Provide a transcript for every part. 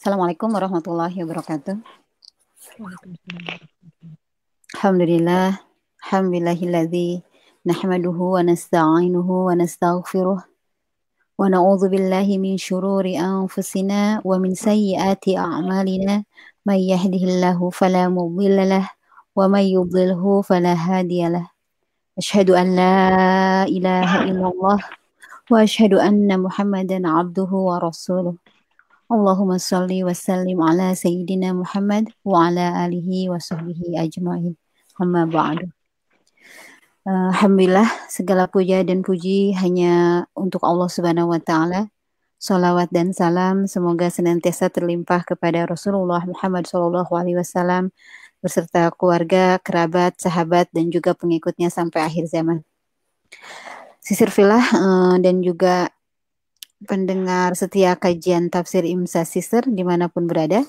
Assalamualaikum warahmatullahi wabarakatuh. Alhamdulillah. Alhamdulillahilladzi nahmaduhu wa nasta'inuhu wa nastaghfiruh. Wa na'udzu billahi min syururi anfusina wa min sayyiati a'malina. May yahdihillahu fala mudilla lah wa may yudlilhu fala hadiyalah. Asyhadu an la ilaha illallah wa asyhadu anna Muhammadan abduhu wa rasuluh. Allahumma salli wa sallim ala Sayyidina Muhammad wa ala alihi wa sahbihi ajma'in. Amma ba'du. Uh, Alhamdulillah segala puja dan puji hanya untuk Allah Subhanahu wa taala. Salawat dan salam semoga senantiasa terlimpah kepada Rasulullah Muhammad Shallallahu alaihi wasallam beserta keluarga, kerabat, sahabat dan juga pengikutnya sampai akhir zaman. Sisir filah uh, dan juga pendengar setia kajian tafsir Imsa Sister di mana pun berada.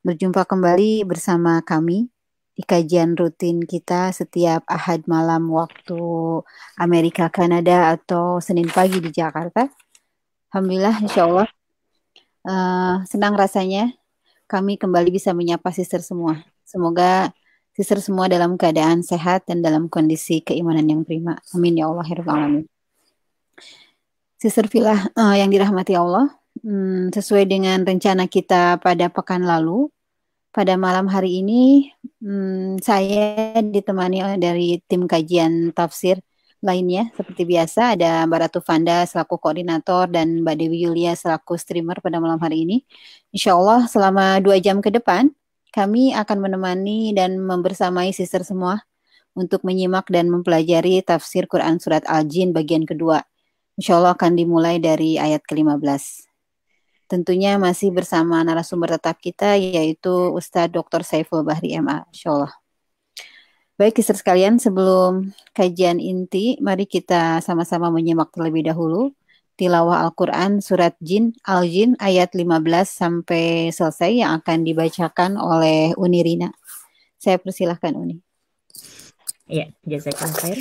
Berjumpa kembali bersama kami di kajian rutin kita setiap ahad malam waktu Amerika Kanada atau Senin pagi di Jakarta. Alhamdulillah, insya Allah uh, senang rasanya kami kembali bisa menyapa sister semua. Semoga sister semua dalam keadaan sehat dan dalam kondisi keimanan yang prima. Amin ya Allah, ya Alamin. Sister Villa uh, yang dirahmati Allah, hmm, sesuai dengan rencana kita pada pekan lalu, pada malam hari ini hmm, saya ditemani dari tim kajian tafsir lainnya seperti biasa ada Mbak Ratu Fanda selaku koordinator dan Mbak Dewi Yulia selaku streamer pada malam hari ini. Insya Allah selama dua jam ke depan kami akan menemani dan membersamai sister semua untuk menyimak dan mempelajari tafsir Quran Surat Al-Jin bagian kedua Insya Allah akan dimulai dari ayat ke-15. Tentunya masih bersama narasumber tetap kita yaitu Ustadz Dr. Saiful Bahri MA. Insya Allah. Baik, kisah sekalian, sebelum kajian inti, mari kita sama-sama menyimak terlebih dahulu tilawah Al-Quran surat Jin, Al-Jin ayat 15 sampai selesai yang akan dibacakan oleh Uni Rina. Saya persilahkan Uni. Ya, jazakallah khair.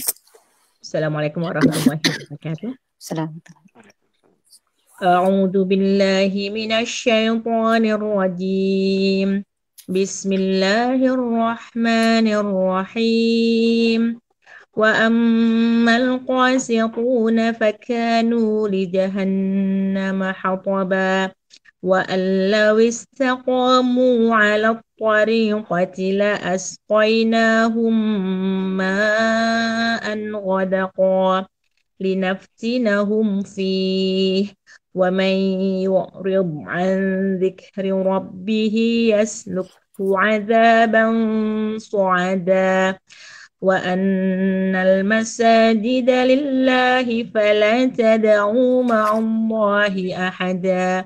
Assalamualaikum warahmatullahi wabarakatuh. Salam. أعوذ بالله من الشيطان الرجيم. بسم الله الرحمن الرحيم. وأما القاسطون فكانوا لجهنم حطبا. وأن لو استقاموا على الطريقة لأسقيناهم ماء غدقا. لنفتنهم فيه. ومن يعرض عن ذكر ربه يسلكه عذابا صعدا. وأن المساجد لله فلا تدعوا مع الله أحدا.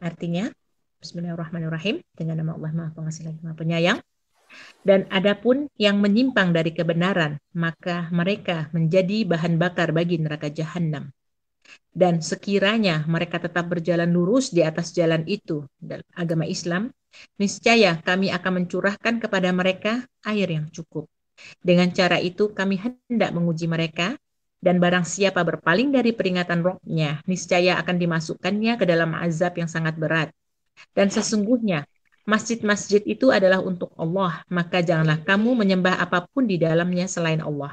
Artinya, Bismillahirrahmanirrahim, dengan nama Allah Maha Pengasih lagi Maha Penyayang. Dan adapun yang menyimpang dari kebenaran, maka mereka menjadi bahan bakar bagi neraka jahanam. Dan sekiranya mereka tetap berjalan lurus di atas jalan itu, dan agama Islam, niscaya kami akan mencurahkan kepada mereka air yang cukup. Dengan cara itu kami hendak menguji mereka dan barang siapa berpaling dari peringatan rohnya, niscaya akan dimasukkannya ke dalam azab yang sangat berat. Dan sesungguhnya, masjid-masjid itu adalah untuk Allah, maka janganlah kamu menyembah apa pun di dalamnya selain Allah.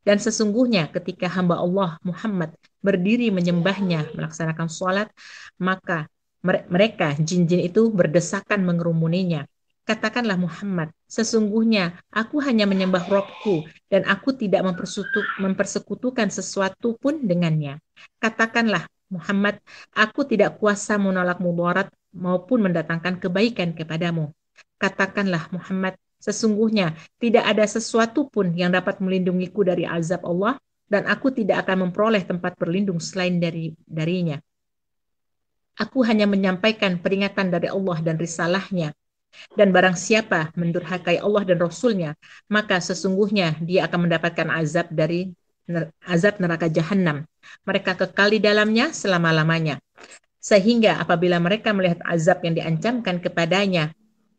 Dan sesungguhnya ketika hamba Allah Muhammad berdiri menyembahnya, melaksanakan sholat, maka mereka, jin-jin itu berdesakan mengerumuninya. Katakanlah Muhammad, sesungguhnya aku hanya menyembah Robku dan aku tidak mempersekutukan sesuatu pun dengannya. Katakanlah Muhammad, aku tidak kuasa menolak mudarat maupun mendatangkan kebaikan kepadamu. Katakanlah Muhammad, sesungguhnya tidak ada sesuatu pun yang dapat melindungiku dari azab Allah dan aku tidak akan memperoleh tempat berlindung selain dari darinya. Aku hanya menyampaikan peringatan dari Allah dan risalahnya dan barang siapa mendurhakai Allah dan Rasulnya, maka sesungguhnya dia akan mendapatkan azab dari azab neraka jahanam. Mereka kekal di dalamnya selama-lamanya. Sehingga apabila mereka melihat azab yang diancamkan kepadanya,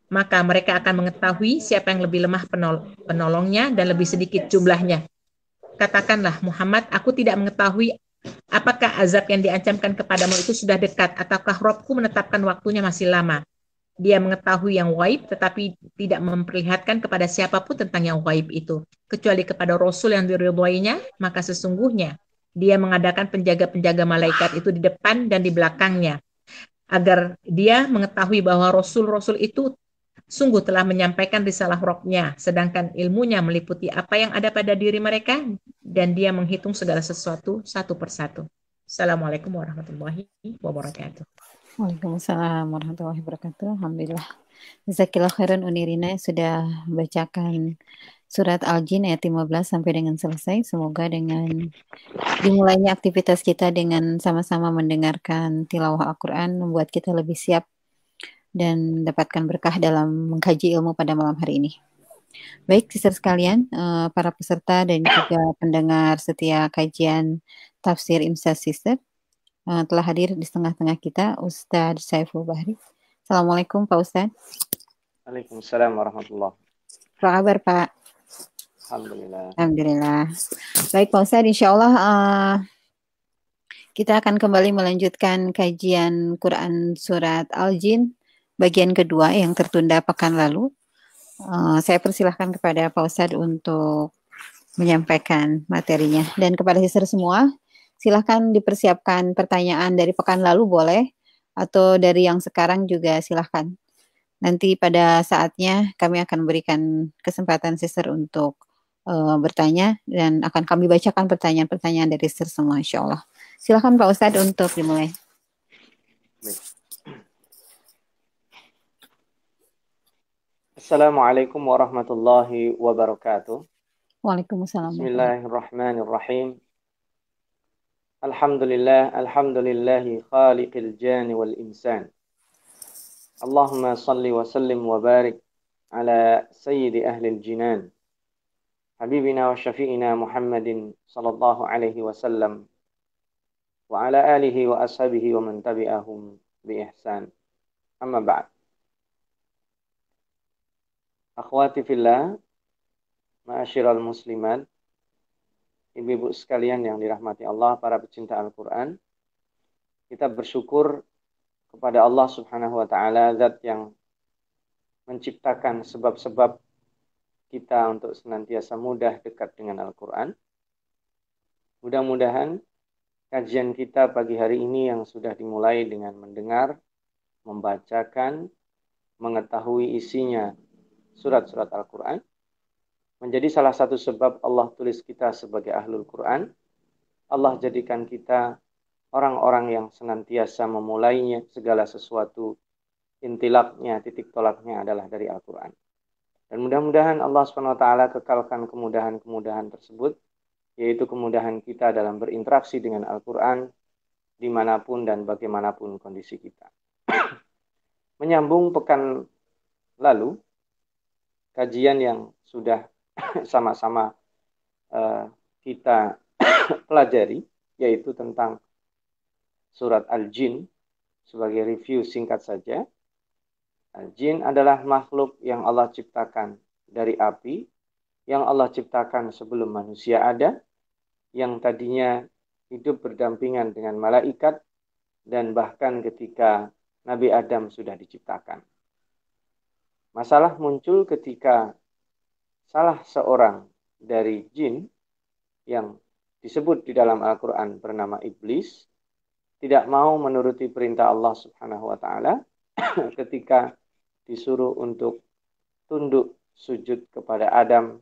maka mereka akan mengetahui siapa yang lebih lemah penol penolongnya dan lebih sedikit jumlahnya. Katakanlah Muhammad, aku tidak mengetahui apakah azab yang diancamkan kepadamu itu sudah dekat ataukah Robku menetapkan waktunya masih lama dia mengetahui yang waib tetapi tidak memperlihatkan kepada siapa pun tentang yang waib itu. Kecuali kepada rasul yang diridhoinya maka sesungguhnya dia mengadakan penjaga-penjaga malaikat itu di depan dan di belakangnya. Agar dia mengetahui bahwa rasul-rasul itu sungguh telah menyampaikan risalah rohnya sedangkan ilmunya meliputi apa yang ada pada diri mereka dan dia menghitung segala sesuatu satu persatu. Assalamualaikum warahmatullahi wabarakatuh Waalaikumsalam warahmatullahi wabarakatuh. Alhamdulillah. Zakillah khairan Unirina sudah bacakan surat Al-Jin ayat 15 sampai dengan selesai. Semoga dengan dimulainya aktivitas kita dengan sama-sama mendengarkan tilawah Al-Quran membuat kita lebih siap dan dapatkan berkah dalam mengkaji ilmu pada malam hari ini. Baik, sister sekalian, eh, para peserta dan juga pendengar setia kajian tafsir Imsa Sister, uh, telah hadir di tengah-tengah kita Ustadz Saiful Bahri. Assalamualaikum Pak Ustadz. Waalaikumsalam warahmatullahi Apa kabar Pak? Alhamdulillah. Alhamdulillah. Baik Pak Ustadz, insya Allah uh, kita akan kembali melanjutkan kajian Quran Surat Al-Jin bagian kedua yang tertunda pekan lalu. Uh, saya persilahkan kepada Pak Ustadz untuk menyampaikan materinya. Dan kepada sister semua, silahkan dipersiapkan pertanyaan dari pekan lalu boleh atau dari yang sekarang juga silahkan. Nanti pada saatnya kami akan berikan kesempatan sister untuk uh, bertanya dan akan kami bacakan pertanyaan-pertanyaan dari sister semua insya Allah. Silahkan Pak Ustadz untuk dimulai. Assalamualaikum warahmatullahi wabarakatuh. Waalaikumsalam. Bismillahirrahmanirrahim. الحمد لله الحمد لله خالق الجان والإنسان. اللهم صل وسلم وبارك على سيد أهل الجنان حبيبنا وشفيئنا محمد صلى الله عليه وسلم وعلى آله وأصحابه ومن تبعهم بإحسان. أما بعد أخواتي في الله معاشر المسلمات ibu-ibu sekalian yang dirahmati Allah, para pecinta Al-Quran, kita bersyukur kepada Allah Subhanahu wa Ta'ala, zat yang menciptakan sebab-sebab kita untuk senantiasa mudah dekat dengan Al-Quran. Mudah-mudahan kajian kita pagi hari ini yang sudah dimulai dengan mendengar, membacakan, mengetahui isinya surat-surat Al-Quran menjadi salah satu sebab Allah tulis kita sebagai ahlul Quran. Allah jadikan kita orang-orang yang senantiasa memulainya segala sesuatu intilaknya, titik tolaknya adalah dari Al-Quran. Dan mudah-mudahan Allah SWT kekalkan kemudahan-kemudahan tersebut, yaitu kemudahan kita dalam berinteraksi dengan Al-Quran, di mana pun dan bagaimanapun kondisi kita. Menyambung pekan lalu, kajian yang sudah sama-sama uh, kita pelajari, yaitu tentang surat Al-Jin, sebagai review singkat saja. Al-Jin adalah makhluk yang Allah ciptakan dari api, yang Allah ciptakan sebelum manusia ada, yang tadinya hidup berdampingan dengan malaikat, dan bahkan ketika Nabi Adam sudah diciptakan. Masalah muncul ketika salah seorang dari jin yang disebut di dalam Al-Quran bernama Iblis tidak mau menuruti perintah Allah Subhanahu wa taala ketika disuruh untuk tunduk sujud kepada Adam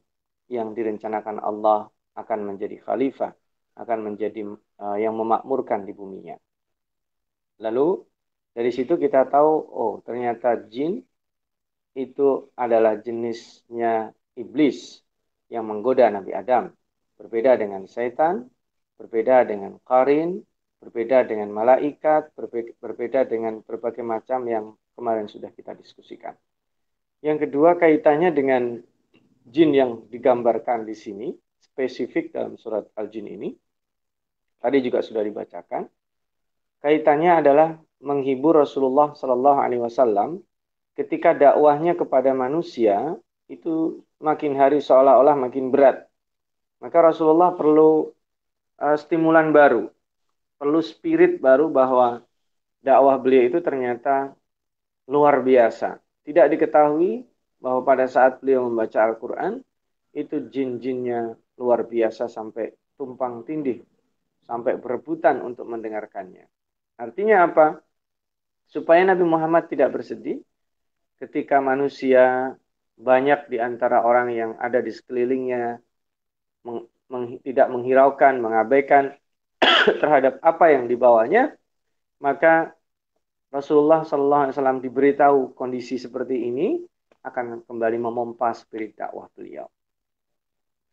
yang direncanakan Allah akan menjadi khalifah, akan menjadi uh, yang memakmurkan di buminya. Lalu dari situ kita tahu oh ternyata jin itu adalah jenisnya iblis yang menggoda Nabi Adam. Berbeda dengan setan, berbeda dengan karin, berbeda dengan malaikat, berbeda dengan berbagai macam yang kemarin sudah kita diskusikan. Yang kedua kaitannya dengan jin yang digambarkan di sini, spesifik dalam surat Al-Jin ini. Tadi juga sudah dibacakan. Kaitannya adalah menghibur Rasulullah Sallallahu Alaihi Wasallam ketika dakwahnya kepada manusia itu makin hari seolah-olah makin berat. Maka Rasulullah perlu uh, stimulan baru, perlu spirit baru bahwa dakwah beliau itu ternyata luar biasa. Tidak diketahui bahwa pada saat beliau membaca Al-Quran, itu jin-jinnya luar biasa sampai tumpang tindih, sampai berebutan untuk mendengarkannya. Artinya apa? Supaya Nabi Muhammad tidak bersedih, ketika manusia banyak di antara orang yang ada di sekelilingnya meng, meng, tidak menghiraukan, mengabaikan terhadap apa yang dibawanya, maka Rasulullah Shallallahu Alaihi Wasallam diberitahu kondisi seperti ini akan kembali memompa spirit dakwah beliau.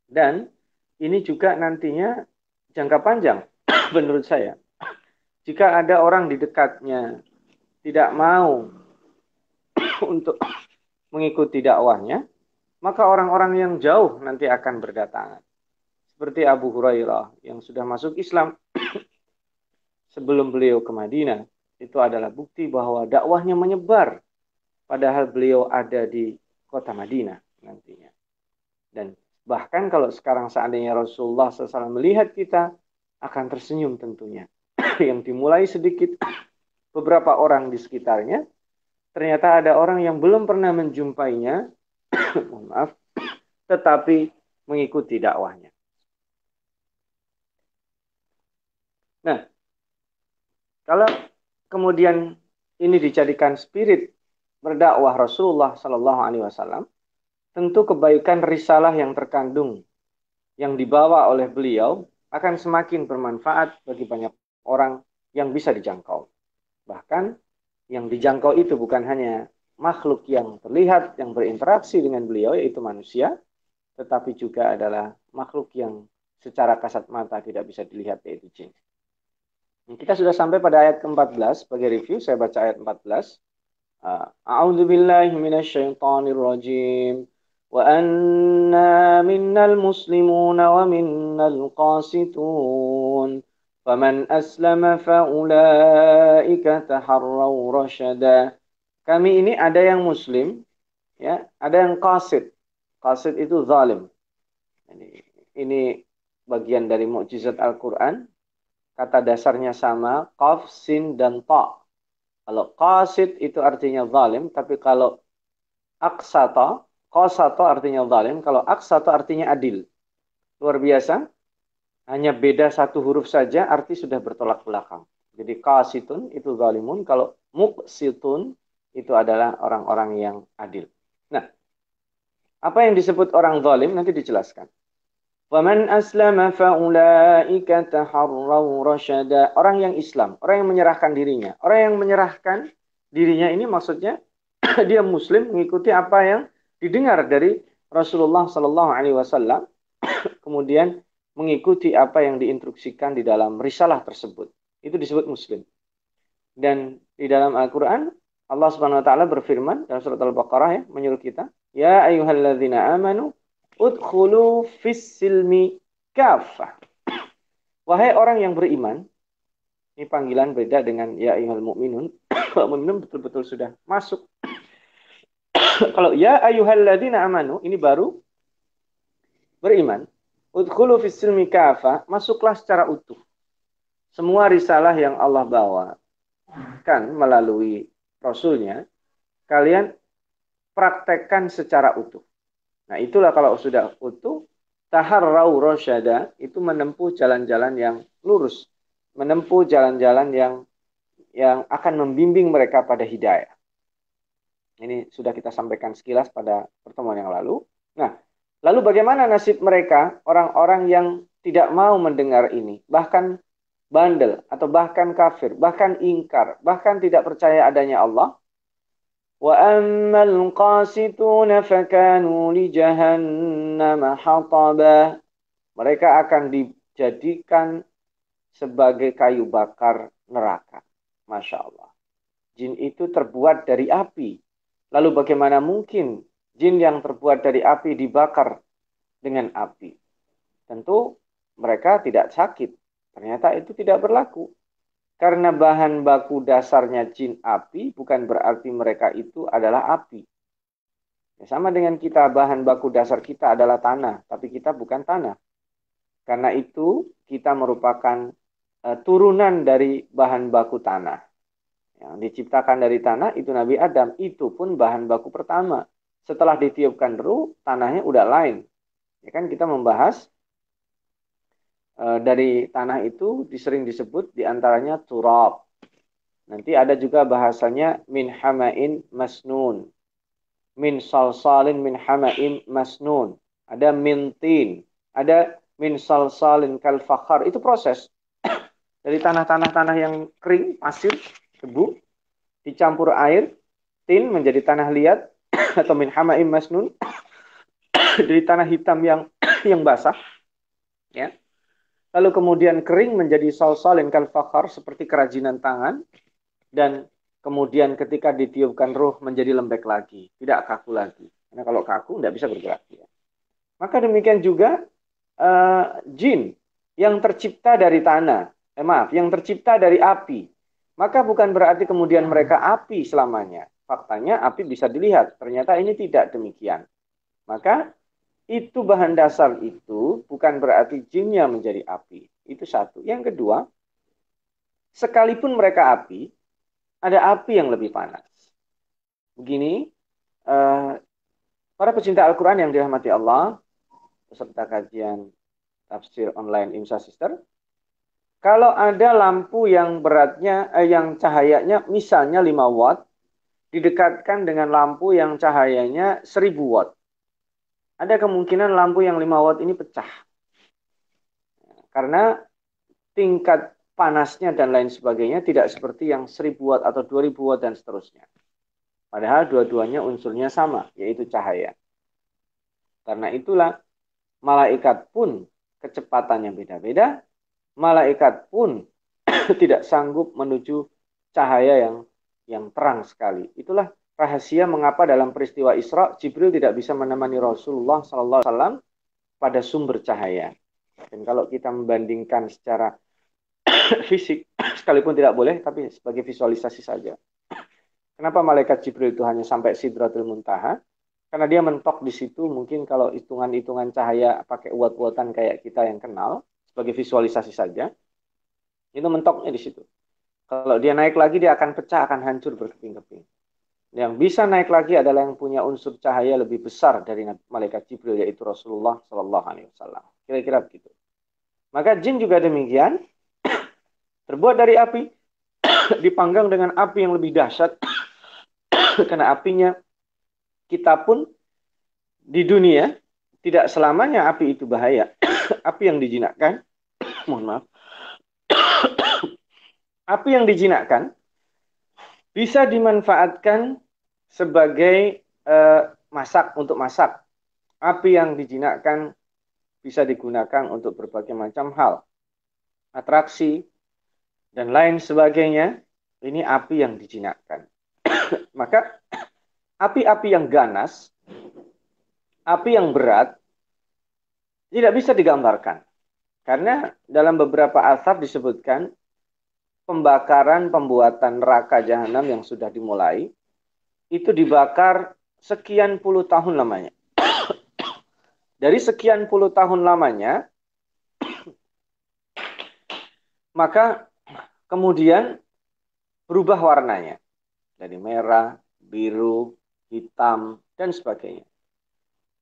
Dan ini juga nantinya jangka panjang menurut saya. Jika ada orang di dekatnya tidak mau untuk mengikuti dakwahnya, maka orang-orang yang jauh nanti akan berdatangan. Seperti Abu Hurairah yang sudah masuk Islam sebelum beliau ke Madinah. Itu adalah bukti bahwa dakwahnya menyebar padahal beliau ada di kota Madinah nantinya. Dan bahkan kalau sekarang seandainya Rasulullah SAW melihat kita akan tersenyum tentunya. yang dimulai sedikit beberapa orang di sekitarnya ternyata ada orang yang belum pernah menjumpainya, maaf, tetapi mengikuti dakwahnya. Nah, kalau kemudian ini dijadikan spirit berdakwah Rasulullah Shallallahu Alaihi Wasallam, tentu kebaikan risalah yang terkandung yang dibawa oleh beliau akan semakin bermanfaat bagi banyak orang yang bisa dijangkau. Bahkan yang dijangkau itu bukan hanya makhluk yang terlihat yang berinteraksi dengan beliau yaitu manusia tetapi juga adalah makhluk yang secara kasat mata tidak bisa dilihat yaitu jin. Kita sudah sampai pada ayat ke-14 sebagai review saya baca ayat 14. A'udzu billahi minasyaitonir rajim. Wa anna minnal muslimuna wa minnal qasitun. Faman aslama faulaika taharraw rasyada. Kami ini ada yang muslim, ya, ada yang qasid. Qasid itu zalim. Ini, ini bagian dari mukjizat Al-Qur'an. Kata dasarnya sama, qaf, sin dan ta. Kalau qasid itu artinya zalim, tapi kalau aksata, qasata artinya zalim, kalau aksata artinya adil. Luar biasa. Hanya beda satu huruf saja arti sudah bertolak belakang. Jadi kasitun itu zalimun, kalau muqsitun itu adalah orang-orang yang adil. Nah, apa yang disebut orang zalim nanti dijelaskan. Waman aslama faulaika taharraw rasyada. Orang yang Islam, orang yang menyerahkan dirinya. Orang yang menyerahkan dirinya ini maksudnya dia muslim mengikuti apa yang didengar dari Rasulullah Sallallahu alaihi wasallam kemudian mengikuti apa yang diinstruksikan di dalam risalah tersebut. Itu disebut muslim. Dan di dalam Al-Qur'an Allah Subhanahu wa taala berfirman dalam surat Al-Baqarah ya menyuruh kita, "Ya ayyuhalladzina amanu udkhulu fis silmi kafah." Wahai orang yang beriman, ini panggilan beda dengan ya ayyuhal mu'minun. Kalau mu'minun betul-betul sudah masuk. Kalau ya ayyuhalladzina amanu ini baru beriman. Udkhulu fis silmi kafa, masuklah secara utuh. Semua risalah yang Allah bawa kan melalui Rasulnya, kalian praktekkan secara utuh. Nah itulah kalau sudah utuh, taharrau rosyada itu menempuh jalan-jalan yang lurus, menempuh jalan-jalan yang yang akan membimbing mereka pada hidayah. Ini sudah kita sampaikan sekilas pada pertemuan yang lalu. Nah, Lalu bagaimana nasib mereka, orang-orang yang tidak mau mendengar ini, bahkan bandel atau bahkan kafir, bahkan ingkar, bahkan tidak percaya adanya Allah? Wa ammal qasituna fakanu li jahannam. Mereka akan dijadikan sebagai kayu bakar neraka. Masya Allah. Jin itu terbuat dari api. Lalu bagaimana mungkin jin yang terbuat dari api dibakar dengan api. Tentu mereka tidak sakit. Ternyata itu tidak berlaku. Karena bahan baku dasarnya jin api bukan berarti mereka itu adalah api. Ya, sama dengan kita, bahan baku dasar kita adalah tanah, tapi kita bukan tanah. Karena itu kita merupakan uh, turunan dari bahan baku tanah. Yang diciptakan dari tanah itu Nabi Adam, itu pun bahan baku pertama setelah ditiupkan ruh, tanahnya udah lain. Ya kan kita membahas e, dari tanah itu disering disebut di antaranya turab. Nanti ada juga bahasanya min hamain masnun. Min salsalin min hamain masnun. Ada min tin. Ada min salsalin kal fakhar. Itu proses. Dari tanah-tanah-tanah yang kering, pasir, debu, dicampur air, tin menjadi tanah liat, atau min hamaim masnun dari tanah hitam yang yang basah ya. Lalu kemudian kering menjadi salsalin kal fakhar seperti kerajinan tangan dan kemudian ketika ditiupkan ruh menjadi lembek lagi tidak kaku lagi. Karena kalau kaku tidak bisa bergerak ya. maka demikian juga uh, jin yang tercipta dari tanah eh, maaf yang tercipta dari api. Maka bukan berarti kemudian mereka api selamanya faktanya api bisa dilihat. Ternyata ini tidak demikian. Maka itu bahan dasar itu bukan berarti jinnya menjadi api. Itu satu. Yang kedua, sekalipun mereka api, ada api yang lebih panas. Begini, uh, para pecinta Al-Quran yang dirahmati Allah, peserta kajian tafsir online Imsa Sister, kalau ada lampu yang beratnya, eh, yang cahayanya misalnya 5 watt, didekatkan dengan lampu yang cahayanya 1000 watt. Ada kemungkinan lampu yang 5 watt ini pecah. Karena tingkat panasnya dan lain sebagainya tidak seperti yang 1000 watt atau 2000 watt dan seterusnya. Padahal dua-duanya unsurnya sama, yaitu cahaya. Karena itulah malaikat pun kecepatannya beda-beda, malaikat pun tidak sanggup menuju cahaya yang yang terang sekali. Itulah rahasia mengapa dalam peristiwa Isra Jibril tidak bisa menemani Rasulullah SAW pada sumber cahaya. Dan kalau kita membandingkan secara fisik, sekalipun tidak boleh, tapi sebagai visualisasi saja. Kenapa malaikat Jibril itu hanya sampai Sidratul Muntaha? Karena dia mentok di situ, mungkin kalau hitungan-hitungan cahaya pakai uat-uatan kayak kita yang kenal, sebagai visualisasi saja, itu mentoknya di situ. Kalau dia naik lagi dia akan pecah, akan hancur berkeping-keping. Yang bisa naik lagi adalah yang punya unsur cahaya lebih besar dari malaikat Jibril yaitu Rasulullah Shallallahu Alaihi Wasallam. Kira-kira begitu. Maka jin juga demikian, terbuat dari api, dipanggang dengan api yang lebih dahsyat, karena apinya kita pun di dunia tidak selamanya api itu bahaya. api yang dijinakkan, mohon maaf, api yang dijinakkan bisa dimanfaatkan sebagai uh, masak untuk masak. Api yang dijinakkan bisa digunakan untuk berbagai macam hal. Atraksi dan lain sebagainya, ini api yang dijinakkan. Maka api-api yang ganas api yang berat tidak bisa digambarkan. Karena dalam beberapa asar disebutkan pembakaran pembuatan neraka jahanam yang sudah dimulai itu dibakar sekian puluh tahun lamanya. Dari sekian puluh tahun lamanya, maka kemudian berubah warnanya. Dari merah, biru, hitam, dan sebagainya.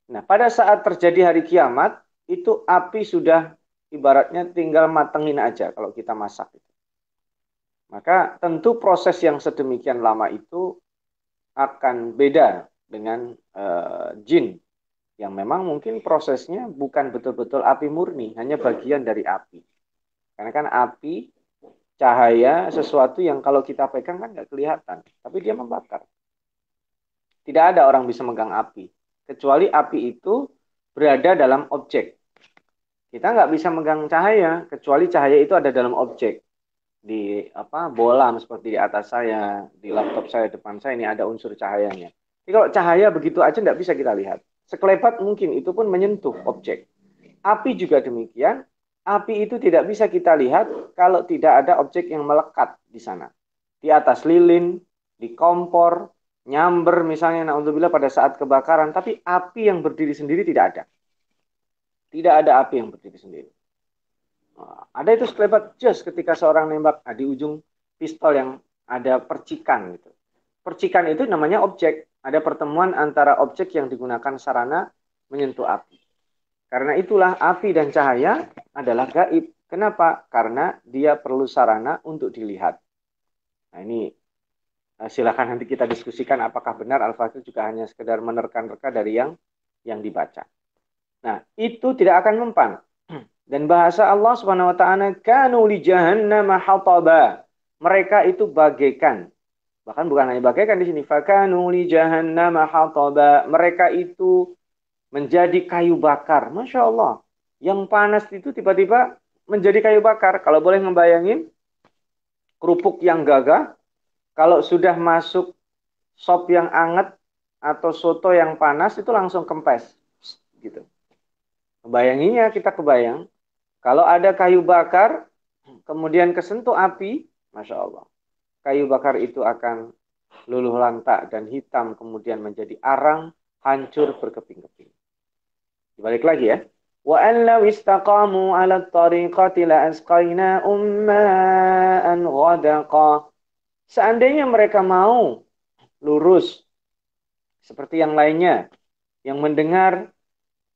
Nah, pada saat terjadi hari kiamat, itu api sudah ibaratnya tinggal matengin aja kalau kita masak. Maka tentu proses yang sedemikian lama itu akan beda dengan uh, jin yang memang mungkin prosesnya bukan betul-betul api murni, hanya bagian dari api. Karena kan api, cahaya, sesuatu yang kalau kita pegang kan nggak kelihatan, tapi dia membakar. Tidak ada orang bisa megang api kecuali api itu berada dalam objek. Kita nggak bisa megang cahaya kecuali cahaya itu ada dalam objek di apa bolam seperti di atas saya, di laptop saya depan saya ini ada unsur cahayanya. Jadi kalau cahaya begitu aja nggak bisa kita lihat. Sekelebat mungkin itu pun menyentuh objek. Api juga demikian. Api itu tidak bisa kita lihat kalau tidak ada objek yang melekat di sana. Di atas lilin, di kompor, nyamber misalnya naudzubillah pada saat kebakaran tapi api yang berdiri sendiri tidak ada tidak ada api yang berdiri sendiri ada itu sekelebat just ketika seorang nembak nah, di ujung pistol yang ada percikan gitu. Percikan itu namanya objek. Ada pertemuan antara objek yang digunakan sarana menyentuh api. Karena itulah api dan cahaya adalah gaib. Kenapa? Karena dia perlu sarana untuk dilihat. Nah ini Eh, silakan nanti kita diskusikan apakah benar Al-Fatih juga hanya sekedar menerka-nerka dari yang yang dibaca. Nah, itu tidak akan mempan. Dan bahasa Allah Subhanahu wa taala kanu li jahannam hataba. Mereka itu bagaikan. Bahkan bukan hanya bagaikan di sini. Fakanu li jahannam hataba. Mereka itu menjadi kayu bakar. Masya Allah. Yang panas itu tiba-tiba menjadi kayu bakar. Kalau boleh ngebayangin kerupuk yang gagah kalau sudah masuk sop yang anget atau soto yang panas itu langsung kempes gitu. Bayanginya kita kebayang kalau ada kayu bakar kemudian kesentuh api, masya Allah, kayu bakar itu akan luluh lantak dan hitam kemudian menjadi arang hancur berkeping-keping. Balik lagi ya. Wa an istaqamu ala tariqati la asqaina umma'an ghadaqa. Seandainya mereka mau lurus seperti yang lainnya yang mendengar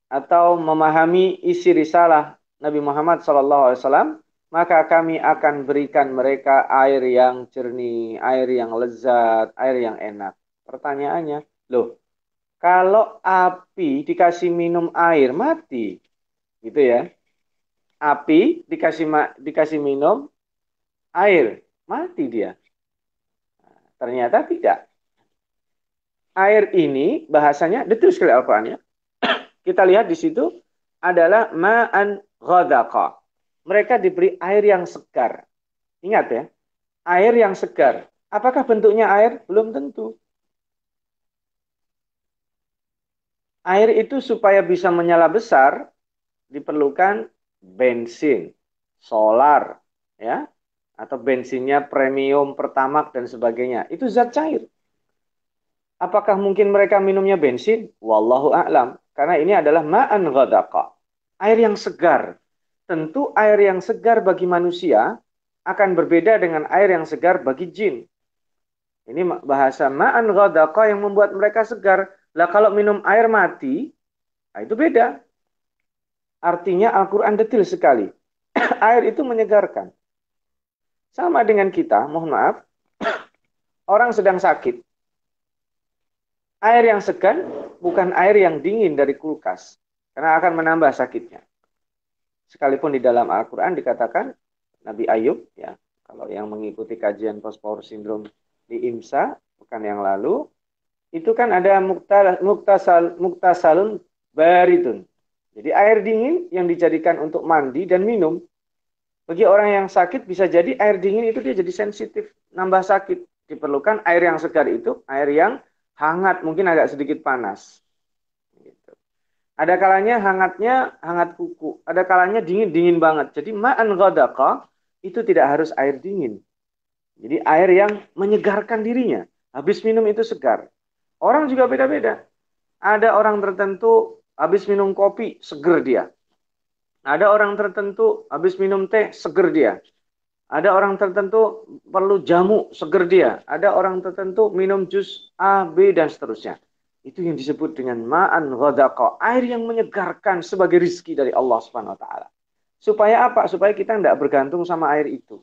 atau memahami isi risalah Nabi Muhammad SAW, maka kami akan berikan mereka air yang jernih, air yang lezat, air yang enak. Pertanyaannya, loh, kalau api dikasih minum air mati, gitu ya? Api dikasih dikasih minum air mati dia. Ternyata tidak. Air ini bahasanya detail sekali Al-Quran ya. Kita lihat di situ adalah ma'an ghadaqa. Mereka diberi air yang segar. Ingat ya, air yang segar. Apakah bentuknya air? Belum tentu. Air itu supaya bisa menyala besar diperlukan bensin, solar, ya, atau bensinnya premium, pertamak dan sebagainya. Itu zat cair. Apakah mungkin mereka minumnya bensin? Wallahu a'lam. Karena ini adalah ma'an ghadaqa. Air yang segar. Tentu air yang segar bagi manusia akan berbeda dengan air yang segar bagi jin. Ini bahasa ma'an ghadaqa yang membuat mereka segar. Lah kalau minum air mati, nah itu beda. Artinya Al-Quran detil sekali. air itu menyegarkan. Sama dengan kita, mohon maaf, orang sedang sakit. Air yang segan bukan air yang dingin dari kulkas, karena akan menambah sakitnya. Sekalipun di dalam Al-Quran dikatakan Nabi Ayub, ya, kalau yang mengikuti kajian post-power syndrome di IMSA pekan yang lalu, itu kan ada muktasal, muktasalun baritun. Jadi air dingin yang dijadikan untuk mandi dan minum. Bagi orang yang sakit bisa jadi air dingin itu dia jadi sensitif, nambah sakit. Diperlukan air yang segar itu air yang hangat, mungkin agak sedikit panas. Ada kalanya hangatnya hangat kuku, ada kalanya dingin dingin banget. Jadi ma'an ghadaqa itu tidak harus air dingin. Jadi air yang menyegarkan dirinya. Habis minum itu segar. Orang juga beda-beda. Ada orang tertentu habis minum kopi, seger dia. Ada orang tertentu habis minum teh, seger dia. Ada orang tertentu perlu jamu, seger dia. Ada orang tertentu minum jus A, B, dan seterusnya. Itu yang disebut dengan ma'an ghadaqa. Air yang menyegarkan sebagai rizki dari Allah Subhanahu wa taala. Supaya apa? Supaya kita tidak bergantung sama air itu.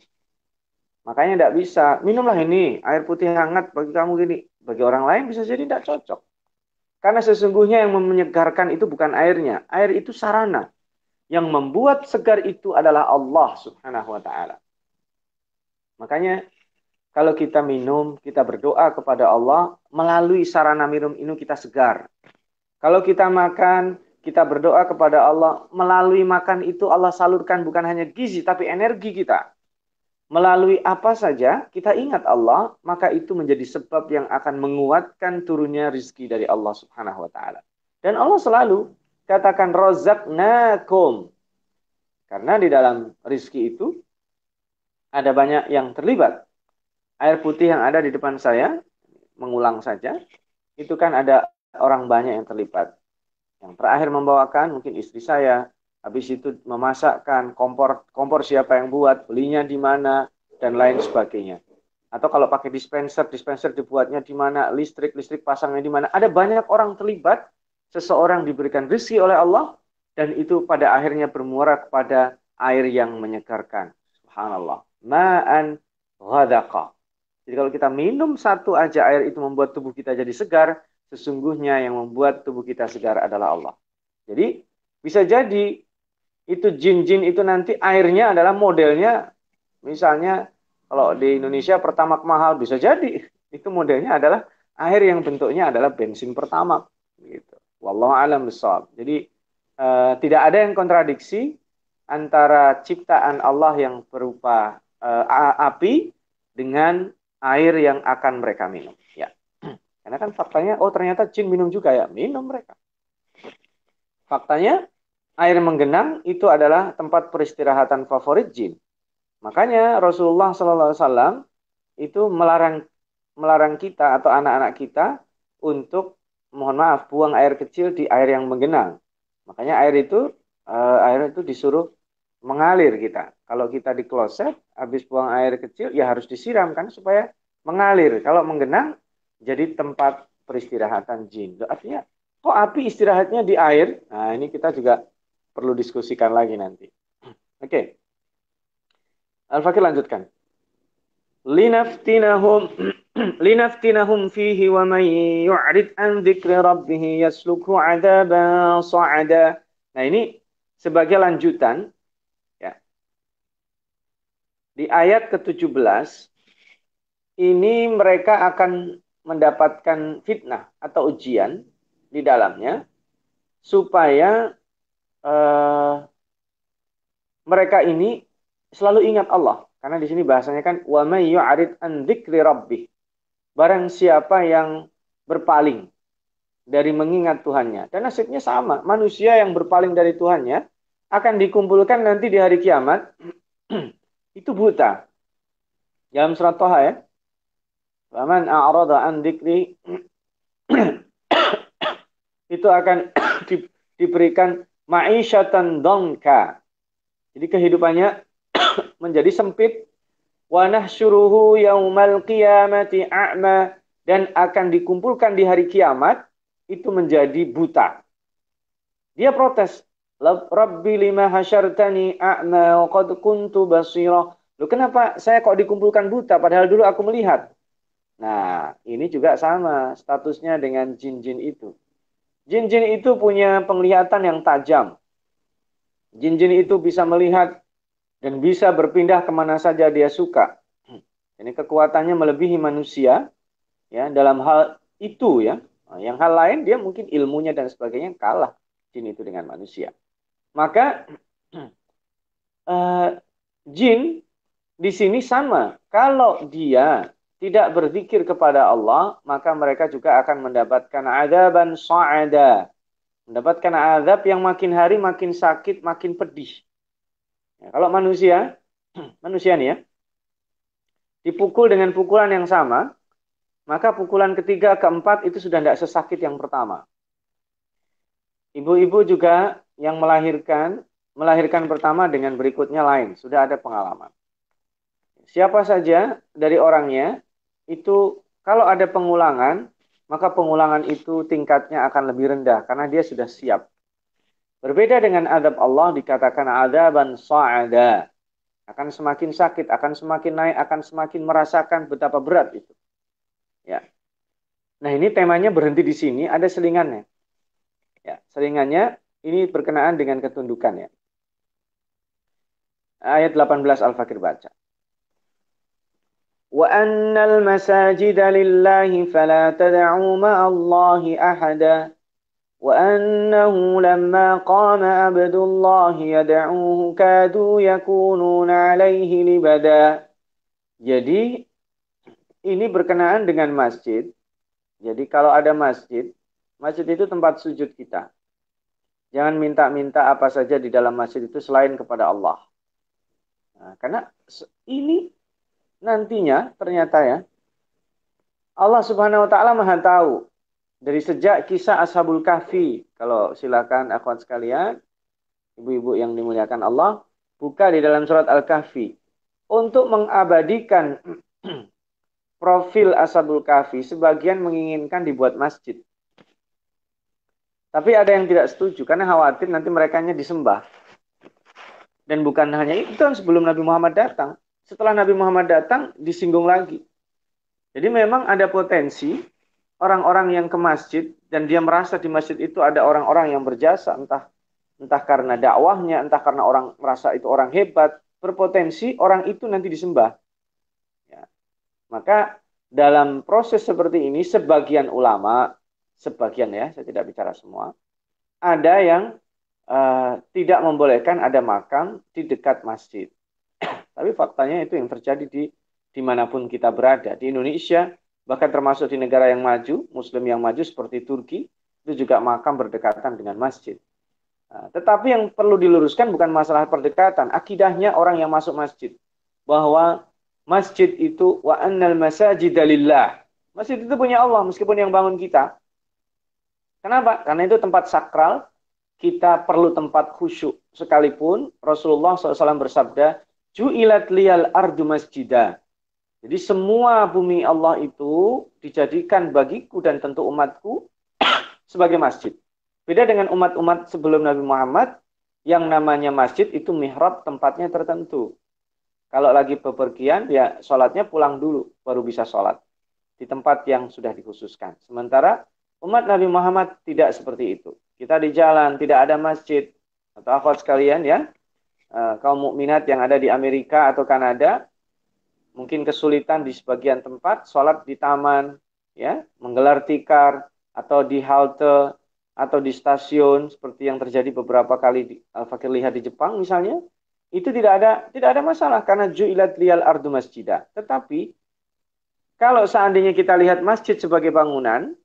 Makanya tidak bisa. Minumlah ini, air putih hangat bagi kamu gini. Bagi orang lain bisa jadi tidak cocok. Karena sesungguhnya yang menyegarkan itu bukan airnya. Air itu sarana. Yang membuat segar itu adalah Allah subhanahu wa ta'ala. Makanya kalau kita minum, kita berdoa kepada Allah, melalui sarana minum ini kita segar. Kalau kita makan, kita berdoa kepada Allah, melalui makan itu Allah salurkan bukan hanya gizi, tapi energi kita melalui apa saja kita ingat Allah, maka itu menjadi sebab yang akan menguatkan turunnya rizki dari Allah Subhanahu wa taala. Dan Allah selalu katakan rozaknakum. Karena di dalam rizki itu ada banyak yang terlibat. Air putih yang ada di depan saya, mengulang saja, itu kan ada orang banyak yang terlibat. Yang terakhir membawakan mungkin istri saya, habis itu memasakkan kompor kompor siapa yang buat belinya di mana dan lain sebagainya. Atau kalau pakai dispenser dispenser dibuatnya di mana listrik listrik pasangnya di mana. Ada banyak orang terlibat seseorang diberikan rezeki oleh Allah dan itu pada akhirnya bermuara kepada air yang menyegarkan. Subhanallah. Ma'an ghadaqa jadi kalau kita minum satu aja air itu membuat tubuh kita jadi segar sesungguhnya yang membuat tubuh kita segar adalah Allah jadi bisa jadi itu jin-jin itu nanti airnya adalah modelnya misalnya kalau di Indonesia pertama mahal bisa jadi itu modelnya adalah air yang bentuknya adalah bensin pertama gitu. Wallahu alam besar. Jadi uh, tidak ada yang kontradiksi antara ciptaan Allah yang berupa uh, api dengan air yang akan mereka minum. Ya. Karena kan faktanya oh ternyata jin minum juga ya, minum mereka. Faktanya air menggenang itu adalah tempat peristirahatan favorit jin. Makanya Rasulullah SAW itu melarang melarang kita atau anak-anak kita untuk mohon maaf buang air kecil di air yang menggenang. Makanya air itu uh, air itu disuruh mengalir kita. Kalau kita di kloset habis buang air kecil ya harus disiram kan supaya mengalir. Kalau menggenang jadi tempat peristirahatan jin. Artinya kok api istirahatnya di air? Nah, ini kita juga perlu diskusikan lagi nanti. Oke. Okay. Al-Fakir lanjutkan. Linaftinahum linaftinahum fihi wa man yu'rid an dzikri rabbih yaslukhu 'adaban sa'ada. Nah, ini sebagai lanjutan. Di ayat ke-17 ini mereka akan mendapatkan fitnah atau ujian di dalamnya supaya uh, mereka ini selalu ingat Allah. Karena di sini bahasanya kan wa may yu'rid an dzikri rabbih. Barang siapa yang berpaling dari mengingat Tuhannya. Dan nasibnya sama. Manusia yang berpaling dari Tuhannya akan dikumpulkan nanti di hari kiamat. itu buta. Dalam surat Toha ya. Waman a'rada an dzikri itu akan di, diberikan ma'isyatan dongka. Jadi kehidupannya menjadi sempit. Wa nahsyuruhu yaumal qiyamati a'ma dan akan dikumpulkan di hari kiamat itu menjadi buta. Dia protes, Rabbi lima hasyartani a'ma wa qad kuntu basira. Loh kenapa saya kok dikumpulkan buta padahal dulu aku melihat? Nah, ini juga sama statusnya dengan jin-jin itu. Jin-jin itu punya penglihatan yang tajam. Jin-jin itu bisa melihat dan bisa berpindah ke mana saja dia suka. Ini kekuatannya melebihi manusia ya dalam hal itu ya. Yang hal lain dia mungkin ilmunya dan sebagainya kalah jin itu dengan manusia. Maka uh, jin di sini sama. Kalau dia tidak berzikir kepada Allah, maka mereka juga akan mendapatkan adaban sa'ada. Mendapatkan azab yang makin hari makin sakit, makin pedih. Ya, kalau manusia, manusia nih ya, dipukul dengan pukulan yang sama, maka pukulan ketiga, keempat itu sudah tidak sesakit yang pertama. Ibu-ibu juga yang melahirkan, melahirkan pertama dengan berikutnya lain, sudah ada pengalaman. Siapa saja dari orangnya itu kalau ada pengulangan, maka pengulangan itu tingkatnya akan lebih rendah karena dia sudah siap. Berbeda dengan adab Allah dikatakan adaban sa'ada. Akan semakin sakit, akan semakin naik, akan semakin merasakan betapa berat itu. Ya. Nah, ini temanya berhenti di sini, ada selingannya. Ya, selingannya ini berkenaan dengan ketundukan ya. Ayat 18 Al-Fakir baca. وأن المساجد لله فلا تدعوا مع الله أحدا وأنه لما قام عبد الله يدعوه كادوا يكونون عليه لبدا Jadi ini berkenaan dengan masjid. Jadi kalau ada masjid, masjid itu tempat sujud kita. Jangan minta-minta apa saja di dalam masjid itu selain kepada Allah. Nah, karena ini nantinya ternyata ya Allah Subhanahu wa taala Maha tahu dari sejak kisah Ashabul Kahfi. Kalau silakan akhwat sekalian, ibu-ibu yang dimuliakan Allah, buka di dalam surat Al-Kahfi untuk mengabadikan profil Ashabul Kahfi, sebagian menginginkan dibuat masjid. Tapi ada yang tidak setuju karena khawatir nanti mereka disembah. Dan bukan hanya itu, kan sebelum Nabi Muhammad datang, setelah Nabi Muhammad datang disinggung lagi. Jadi memang ada potensi orang-orang yang ke masjid dan dia merasa di masjid itu ada orang-orang yang berjasa entah entah karena dakwahnya, entah karena orang merasa itu orang hebat, berpotensi orang itu nanti disembah. Ya. Maka dalam proses seperti ini sebagian ulama, sebagian ya, saya tidak bicara semua, ada yang uh, tidak membolehkan ada makam di dekat masjid. Tapi faktanya itu yang terjadi di di mana pun kita berada. Di Indonesia, bahkan termasuk di negara yang maju, Muslim yang maju seperti Turki, itu juga makam berdekatan dengan masjid. Nah, tetapi yang perlu diluruskan bukan masalah perdekatan, akidahnya orang yang masuk masjid. Bahwa masjid itu wa annal masajid lillah. Masjid itu punya Allah meskipun yang bangun kita. Kenapa? Karena itu tempat sakral, kita perlu tempat khusyuk. Sekalipun Rasulullah SAW bersabda, Ju'ilat liyal ardu masjidah. Jadi semua bumi Allah itu dijadikan bagiku dan tentu umatku sebagai masjid. Beda dengan umat-umat sebelum Nabi Muhammad yang namanya masjid itu mihrab tempatnya tertentu. Kalau lagi bepergian ya sholatnya pulang dulu baru bisa sholat di tempat yang sudah dikhususkan. Sementara umat Nabi Muhammad tidak seperti itu. Kita di jalan tidak ada masjid atau akhwat sekalian ya uh, kaum mukminat yang ada di Amerika atau Kanada mungkin kesulitan di sebagian tempat sholat di taman ya menggelar tikar atau di halte atau di stasiun seperti yang terjadi beberapa kali di Al Fakir lihat di Jepang misalnya itu tidak ada tidak ada masalah karena ju'ilat liyal ardu masjidah tetapi kalau seandainya kita lihat masjid sebagai bangunan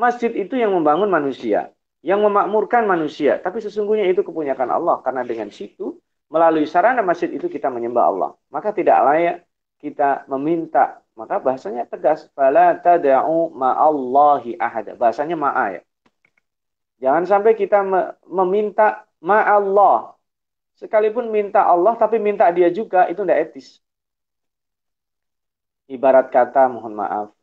masjid itu yang membangun manusia yang memakmurkan manusia tapi sesungguhnya itu kepunyaan Allah karena dengan situ melalui sarana masjid itu kita menyembah Allah. Maka tidak layak kita meminta. Maka bahasanya tegas. Fala tada'u ma'allahi ahada. Bahasanya ma'a ya. Jangan sampai kita meminta ma'allah. Sekalipun minta Allah tapi minta dia juga itu tidak etis. Ibarat kata mohon maaf.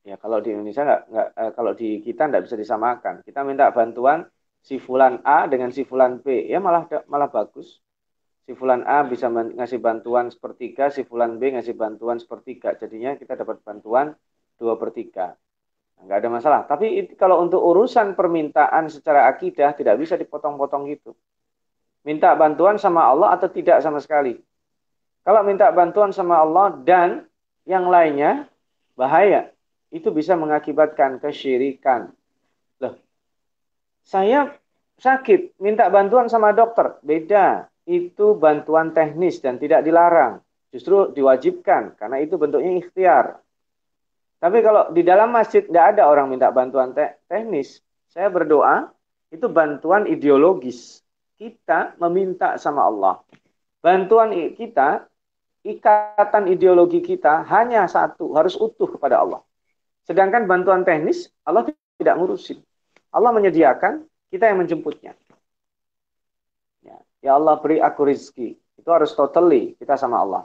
Ya kalau di Indonesia nggak, nggak eh, kalau di kita tidak bisa disamakan. Kita minta bantuan si fulan A dengan si fulan B, ya malah malah bagus. Si fulan A bisa ngasih bantuan sepertiga, si fulan B ngasih bantuan sepertiga. Jadinya kita dapat bantuan dua per tiga. Nah, nggak ada masalah. Tapi kalau untuk urusan permintaan secara akidah tidak bisa dipotong-potong gitu. Minta bantuan sama Allah atau tidak sama sekali. Kalau minta bantuan sama Allah dan yang lainnya bahaya. Itu bisa mengakibatkan kesyirikan. Loh, saya sakit, minta bantuan sama dokter. Beda, itu bantuan teknis dan tidak dilarang. Justru diwajibkan, karena itu bentuknya ikhtiar. Tapi kalau di dalam masjid tidak ada orang minta bantuan te teknis, saya berdoa, itu bantuan ideologis. Kita meminta sama Allah. Bantuan kita ikatan ideologi kita hanya satu, harus utuh kepada Allah. Sedangkan bantuan teknis, Allah tidak ngurusin. Allah menyediakan, kita yang menjemputnya. Ya, ya Allah beri aku rizki. Itu harus totally kita sama Allah.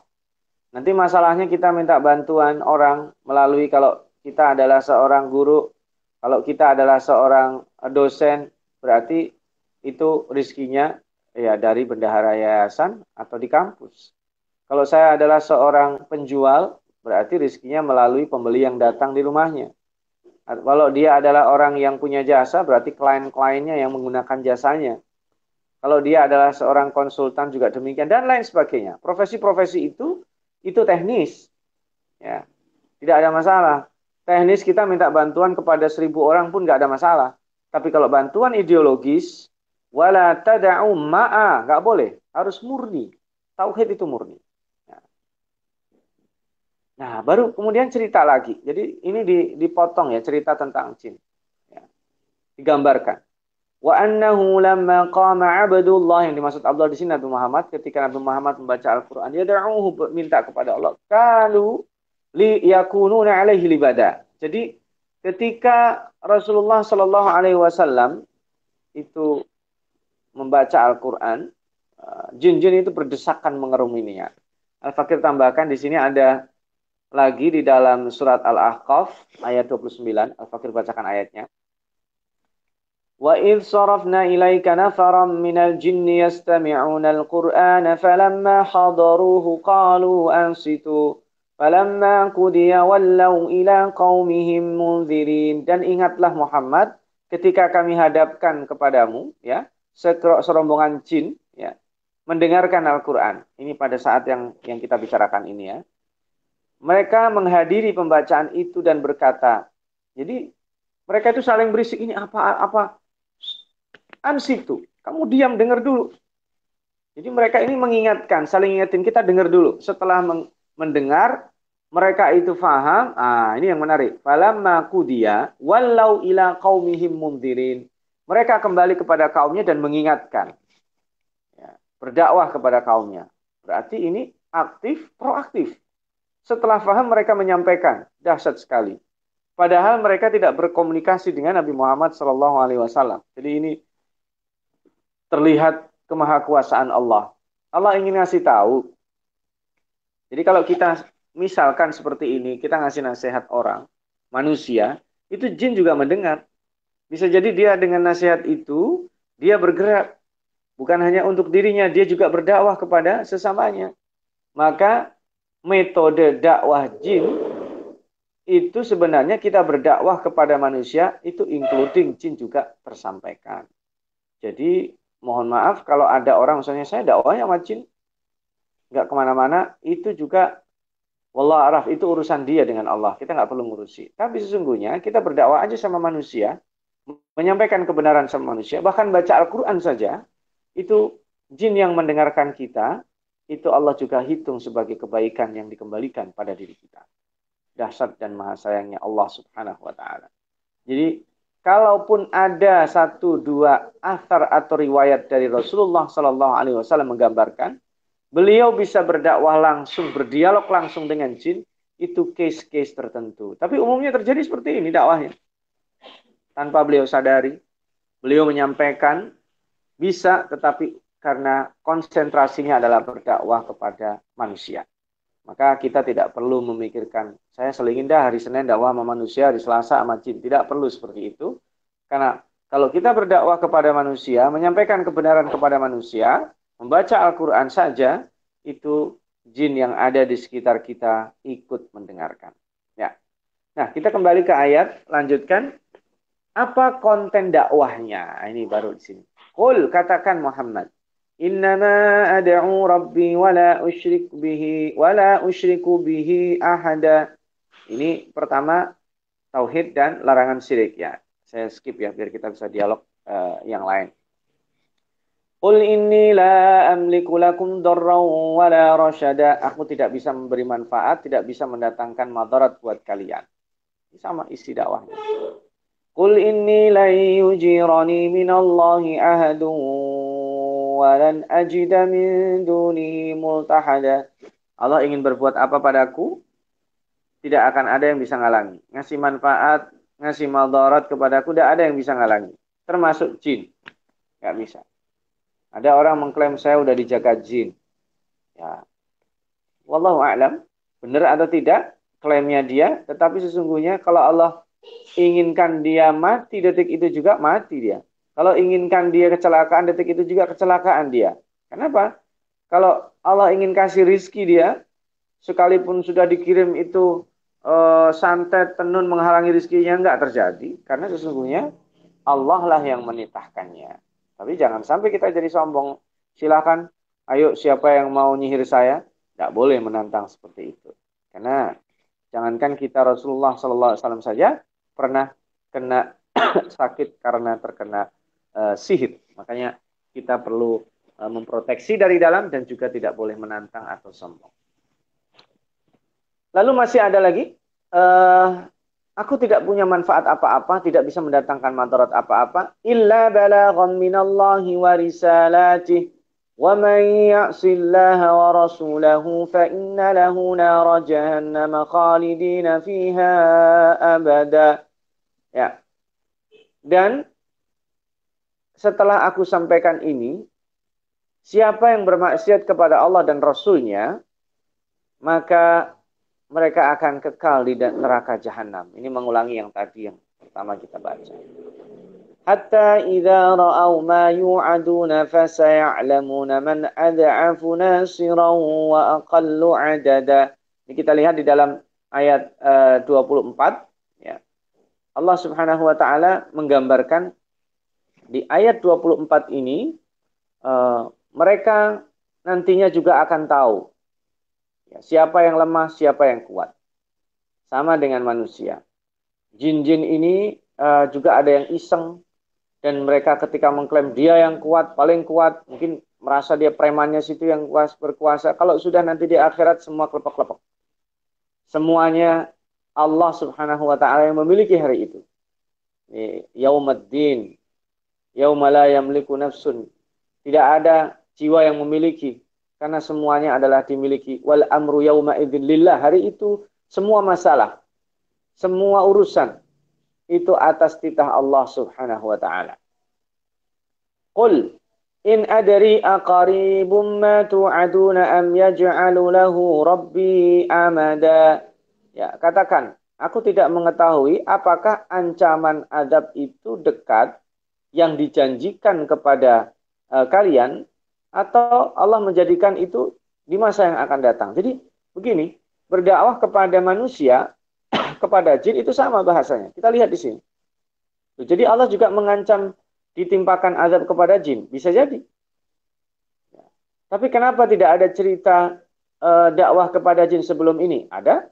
Nanti masalahnya kita minta bantuan orang melalui kalau kita adalah seorang guru, kalau kita adalah seorang dosen, berarti itu rizkinya ya dari bendahara yayasan atau di kampus. Kalau saya adalah seorang penjual, berarti rizkinya melalui pembeli yang datang di rumahnya. Kalau dia adalah orang yang punya jasa, berarti klien-kliennya yang menggunakan jasanya. Kalau dia adalah seorang konsultan juga demikian dan lain sebagainya. Profesi-profesi itu itu teknis, ya tidak ada masalah. Teknis kita minta bantuan kepada seribu orang pun nggak ada masalah. Tapi kalau bantuan ideologis, wala tada'u ma'a, nggak boleh, harus murni. Tauhid itu murni. Nah, baru kemudian cerita lagi. Jadi ini dipotong ya cerita tentang jin. Ya. Digambarkan. Wa annahu lamma qama abdullah yang dimaksud Abdullah di sini Nabi Muhammad ketika Nabi Muhammad membaca Al-Qur'an dia da'uhu minta kepada Allah. Kalu li yakununa alaihi libada. Jadi ketika Rasulullah Shallallahu alaihi wasallam itu membaca Al-Qur'an, uh, jin-jin itu berdesakan mengerumuninya. Al-Fakir tambahkan di sini ada lagi di dalam surat Al-Ahqaf ayat 29. Al-Fakir bacakan ayatnya. Wa idh sarafna ilaika nafaran minal jinni yastami'una al-Qur'ana falamma hadaruhu qalu ansitu falamma qudiya wallaw ila qaumihim munzirin dan ingatlah Muhammad ketika kami hadapkan kepadamu ya serombongan jin ya mendengarkan Al-Qur'an. Ini pada saat yang yang kita bicarakan ini ya mereka menghadiri pembacaan itu dan berkata, jadi mereka itu saling berisik ini apa apa ansitu. Kamu diam dengar dulu. Jadi mereka ini mengingatkan, saling ingatin kita dengar dulu. Setelah mendengar, mereka itu faham. Ah, ini yang menarik. Falamma kudia walau ila qaumihim mundirin. Mereka kembali kepada kaumnya dan mengingatkan. Ya, berdakwah kepada kaumnya. Berarti ini aktif, proaktif. Setelah faham mereka menyampaikan, dahsyat sekali. Padahal mereka tidak berkomunikasi dengan Nabi Muhammad Shallallahu Alaihi Wasallam. Jadi ini terlihat kemahakuasaan Allah. Allah ingin ngasih tahu. Jadi kalau kita misalkan seperti ini, kita ngasih nasihat orang, manusia, itu jin juga mendengar. Bisa jadi dia dengan nasihat itu, dia bergerak. Bukan hanya untuk dirinya, dia juga berdakwah kepada sesamanya. Maka metode dakwah jin itu sebenarnya kita berdakwah kepada manusia itu including jin juga tersampaikan. Jadi mohon maaf kalau ada orang misalnya saya dakwahnya sama jin nggak ke mana-mana itu juga wallah araf itu urusan dia dengan Allah kita nggak perlu ngurusi. Tapi sesungguhnya kita berdakwah aja sama manusia menyampaikan kebenaran sama manusia bahkan baca Al-Quran saja itu jin yang mendengarkan kita itu Allah juga hitung sebagai kebaikan yang dikembalikan pada diri kita. Dahsyat dan maha sayangnya Allah Subhanahu wa taala. Jadi kalaupun ada satu dua asar atau riwayat dari Rasulullah Shallallahu alaihi wasallam menggambarkan beliau bisa berdakwah langsung, berdialog langsung dengan jin, itu case-case tertentu. Tapi umumnya terjadi seperti ini dakwahnya. Tanpa beliau sadari, beliau menyampaikan bisa tetapi karena konsentrasinya adalah berdakwah kepada manusia. Maka kita tidak perlu memikirkan, saya selingin dah hari Senin dakwah sama manusia, hari Selasa sama jin. Tidak perlu seperti itu. Karena Kalau kita berdakwah kepada manusia, menyampaikan kebenaran kepada manusia, membaca Al-Quran saja, itu jin yang ada di sekitar kita ikut mendengarkan. Ya. Nah, kita kembali ke ayat, lanjutkan. Apa konten dakwahnya? Ini baru di sini. Qul katakan Muhammad. Rabbi wa la usyrik bihi wa la usyriku bihi ahada. Ini pertama tauhid dan larangan syirik ya. Saya skip ya biar kita bisa dialog uh, yang lain. Qul inni la amliku lakum darran wa la rasyada. Aku tidak bisa memberi manfaat, tidak bisa mendatangkan madarat buat kalian. Ini sama isi dakwahnya. Qul inni la yujirani minallahi ahadun walan ajida min dunihi multahada. Allah ingin berbuat apa padaku? Tidak akan ada yang bisa ngalangi. Ngasih manfaat, ngasih maldarat kepadaku, tidak ada yang bisa ngalangi. Termasuk jin. Gak bisa. Ada orang mengklaim saya udah dijaga jin. Ya. Wallahu a'lam. Benar atau tidak klaimnya dia, tetapi sesungguhnya kalau Allah inginkan dia mati detik itu juga mati dia. Kalau inginkan dia kecelakaan, detik itu juga kecelakaan dia. Kenapa? Kalau Allah ingin kasih rizki dia, sekalipun sudah dikirim itu uh, santet, tenun menghalangi rizkinya, enggak terjadi. Karena sesungguhnya Allah lah yang menitahkannya. Tapi jangan sampai kita jadi sombong. Silakan, ayo siapa yang mau nyihir saya, enggak boleh menantang seperti itu. Karena jangankan kita Rasulullah SAW saja pernah kena sakit karena terkena uh, sihir. Makanya kita perlu uh, memproteksi dari dalam dan juga tidak boleh menantang atau sombong. Lalu masih ada lagi, uh, aku tidak punya manfaat apa-apa, tidak bisa mendatangkan madarat apa-apa, illa balagham minallahi wa risalatih. ومن يعص الله ورسوله فإن له نار جهنم خالدين فيها أبدا ya dan setelah aku sampaikan ini, siapa yang bermaksiat kepada Allah dan Rasulnya, maka mereka akan kekal di neraka jahanam. Ini mengulangi yang tadi yang pertama kita baca. Hatta idza ra'aw ma yu'aduna fasaya'lamuna man ad'afu nasiran wa aqallu adada. Ini kita lihat di dalam ayat uh, 24 ya. Allah Subhanahu wa taala menggambarkan di ayat 24 ini uh, mereka nantinya juga akan tahu ya, siapa yang lemah, siapa yang kuat. Sama dengan manusia. Jin-jin ini uh, juga ada yang iseng dan mereka ketika mengklaim dia yang kuat, paling kuat, mungkin merasa dia premannya situ yang kuas berkuasa. Kalau sudah nanti di akhirat semua kelepek-kelepek. Semuanya Allah Subhanahu wa taala yang memiliki hari itu. Yaumala yamliku nafsun. Tidak ada jiwa yang memiliki karena semuanya adalah dimiliki wal amru yauma idzin lillah. Hari itu semua masalah, semua urusan itu atas titah Allah Subhanahu wa taala. Qul in adri aqaribum ma tu'aduna am yaj'alu lahu rabbi amada. Ya, katakan, aku tidak mengetahui apakah ancaman adab itu dekat yang dijanjikan kepada uh, kalian atau Allah menjadikan itu di masa yang akan datang. Jadi begini, berdakwah kepada manusia, kepada jin itu sama bahasanya. Kita lihat di sini. Jadi Allah juga mengancam ditimpakan azab kepada jin. Bisa jadi. Tapi kenapa tidak ada cerita uh, dakwah kepada jin sebelum ini? Ada.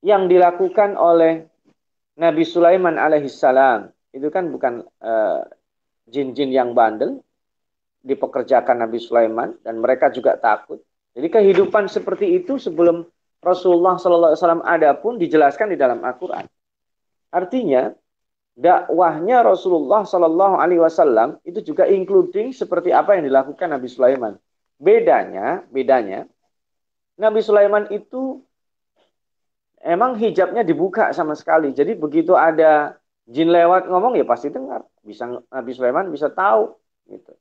Yang dilakukan oleh Nabi Sulaiman alaihissalam itu kan bukan eh, jin-jin uh, yang bandel dipekerjakan Nabi Sulaiman dan mereka juga takut. Jadi kehidupan seperti itu sebelum Rasulullah SAW ada pun dijelaskan di dalam Al-Quran. Artinya dakwahnya Rasulullah Shallallahu Alaihi Wasallam itu juga including seperti apa yang dilakukan Nabi Sulaiman. Bedanya, bedanya Nabi Sulaiman itu emang hijabnya dibuka sama sekali. Jadi begitu ada jin lewat ngomong ya pasti dengar. Bisa Nabi Sulaiman bisa tahu gitu.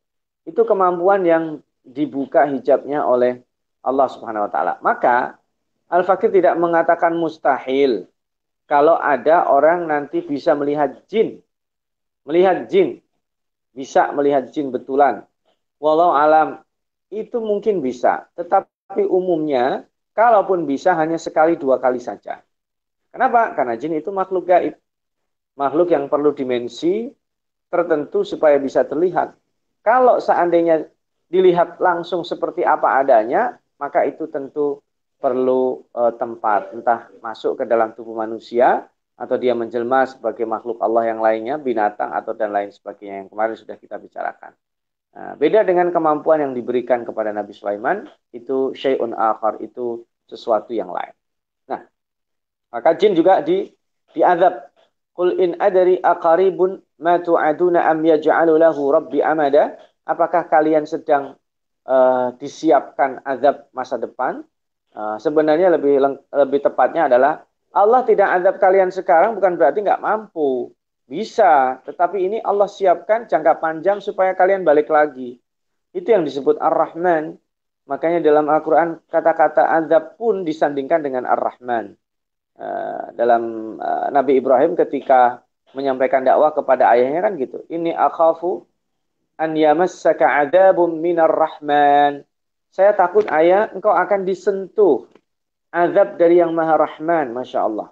Itu kemampuan yang dibuka hijabnya oleh Allah Subhanahu wa taala. Maka Al-Fakir tidak mengatakan mustahil kalau ada orang nanti bisa melihat jin melihat jin, bisa melihat jin betulan. Walau alam itu mungkin bisa, tetapi umumnya kalaupun bisa hanya sekali dua kali saja. Kenapa? Karena jin itu makhluk gaib. Makhluk yang perlu dimensi tertentu supaya bisa terlihat. Kalau seandainya dilihat langsung seperti apa adanya, maka itu tentu perlu e, tempat, entah masuk ke dalam tubuh manusia atau dia menjelma sebagai makhluk Allah yang lainnya, binatang atau dan lain sebagainya yang kemarin sudah kita bicarakan. Nah, beda dengan kemampuan yang diberikan kepada Nabi Sulaiman, itu syai'un akhar, itu sesuatu yang lain. Nah, maka jin juga di diadab. Qul in adari aqaribun ma tu'aduna am yaj'alu lahu rabbi amada? Apakah kalian sedang uh, disiapkan azab masa depan? Uh, sebenarnya lebih lebih tepatnya adalah Allah tidak azab kalian sekarang bukan berarti nggak mampu. Bisa, tetapi ini Allah siapkan jangka panjang supaya kalian balik lagi. Itu yang disebut Ar-Rahman. Makanya dalam Al-Quran kata-kata azab pun disandingkan dengan Ar-Rahman. Uh, dalam uh, Nabi Ibrahim ketika menyampaikan dakwah kepada ayahnya kan gitu. Ini akhafu an yamassaka adabun minar rahman. Saya takut ayah engkau akan disentuh azab dari yang maha rahman. Masya Allah.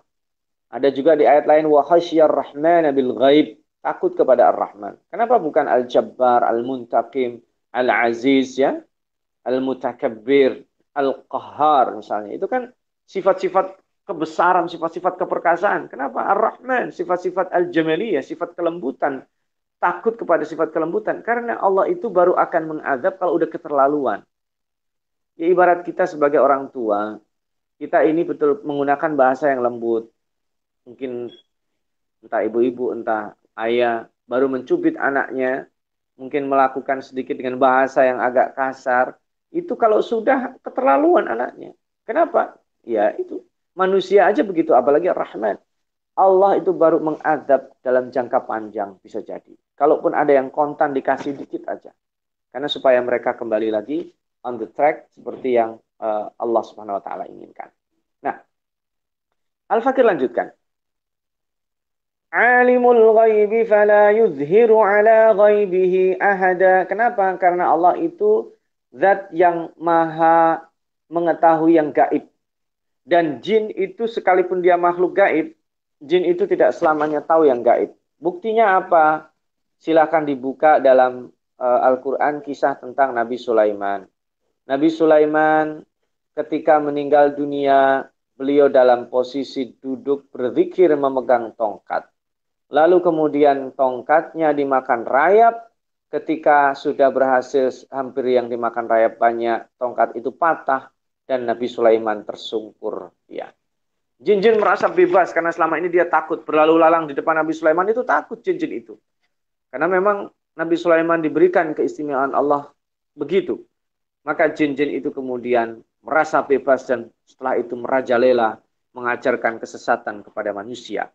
Ada juga di ayat lain wa khasyar rahman bil ghaib, takut kepada Ar-Rahman. Kenapa bukan Al-Jabbar, Al-Muntaqim, Al-Aziz ya? Al-Mutakabbir, Al-Qahhar misalnya. Itu kan sifat-sifat kebesaran, sifat-sifat keperkasaan. Kenapa Ar-Rahman, sifat-sifat Al-Jamaliyah, sifat kelembutan. Takut kepada sifat kelembutan karena Allah itu baru akan mengadab kalau udah keterlaluan. Ya ibarat kita sebagai orang tua, kita ini betul menggunakan bahasa yang lembut, mungkin entah ibu-ibu, entah ayah baru mencubit anaknya, mungkin melakukan sedikit dengan bahasa yang agak kasar, itu kalau sudah keterlaluan anaknya. Kenapa? Ya itu manusia aja begitu, apalagi rahmat. Allah itu baru mengadab dalam jangka panjang bisa jadi. Kalaupun ada yang kontan dikasih dikit aja. Karena supaya mereka kembali lagi on the track seperti yang uh, Allah Subhanahu wa taala inginkan. Nah, Al-Fakir lanjutkan. Alimul ghaibi fala yuzhiru ala ghaibihi ahada. Kenapa? Karena Allah itu zat yang maha mengetahui yang gaib. Dan jin itu sekalipun dia makhluk gaib, jin itu tidak selamanya tahu yang gaib. Buktinya apa? Silahkan dibuka dalam uh, Al-Quran kisah tentang Nabi Sulaiman. Nabi Sulaiman ketika meninggal dunia, beliau dalam posisi duduk berzikir memegang tongkat. Lalu kemudian tongkatnya dimakan rayap. Ketika sudah berhasil hampir yang dimakan rayap banyak, tongkat itu patah dan Nabi Sulaiman tersungkur. Ya. Jin-jin merasa bebas karena selama ini dia takut berlalu lalang di depan Nabi Sulaiman itu takut jin-jin itu. Karena memang Nabi Sulaiman diberikan keistimewaan Allah begitu. Maka jin-jin itu kemudian merasa bebas dan setelah itu merajalela mengajarkan kesesatan kepada manusia.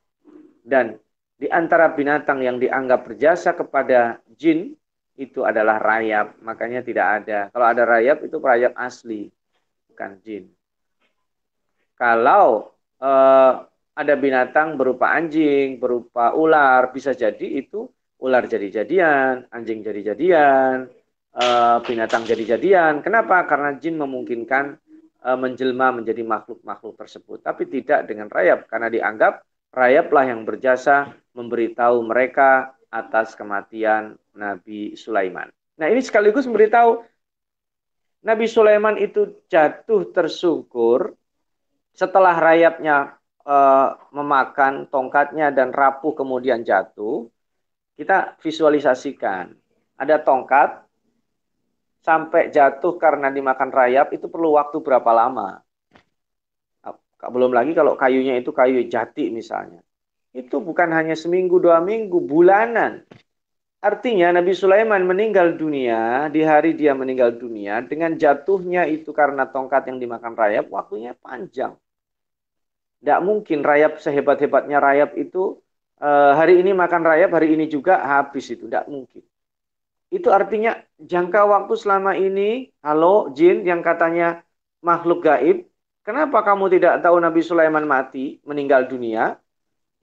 Dan di antara binatang yang dianggap berjasa kepada jin itu adalah rayap. Makanya tidak ada. Kalau ada rayap itu rayap asli, bukan jin. Kalau eh, ada binatang berupa anjing, berupa ular, bisa jadi itu ular jadi-jadian, anjing jadi-jadian, eh, binatang jadi-jadian. Kenapa? Karena jin memungkinkan eh, menjelma menjadi makhluk-makhluk tersebut. Tapi tidak dengan rayap, karena dianggap rayaplah yang berjasa memberitahu mereka atas kematian Nabi Sulaiman. Nah ini sekaligus memberitahu Nabi Sulaiman itu jatuh tersungkur setelah rayapnya e, memakan tongkatnya dan rapuh kemudian jatuh. Kita visualisasikan ada tongkat sampai jatuh karena dimakan rayap itu perlu waktu berapa lama? Belum lagi kalau kayunya itu kayu jati misalnya itu bukan hanya seminggu, dua minggu, bulanan. Artinya Nabi Sulaiman meninggal dunia, di hari dia meninggal dunia, dengan jatuhnya itu karena tongkat yang dimakan rayap, waktunya panjang. Tidak mungkin rayap sehebat-hebatnya rayap itu, eh, hari ini makan rayap, hari ini juga habis itu. Tidak mungkin. Itu artinya jangka waktu selama ini, halo jin yang katanya makhluk gaib, kenapa kamu tidak tahu Nabi Sulaiman mati, meninggal dunia?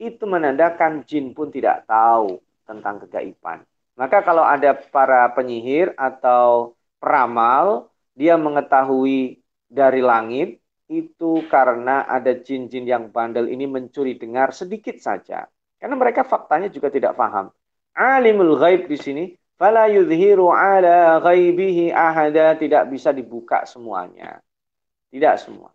itu menandakan jin pun tidak tahu. tentang kegaiban. Maka kalau ada para penyihir atau peramal, dia mengetahui dari langit, itu karena ada jin-jin yang bandel ini mencuri dengar sedikit saja. Karena mereka faktanya juga tidak paham. Alimul ghaib di sini, fala yudhiru ala ghaibihi ahada, tidak bisa dibuka semuanya. Tidak semua.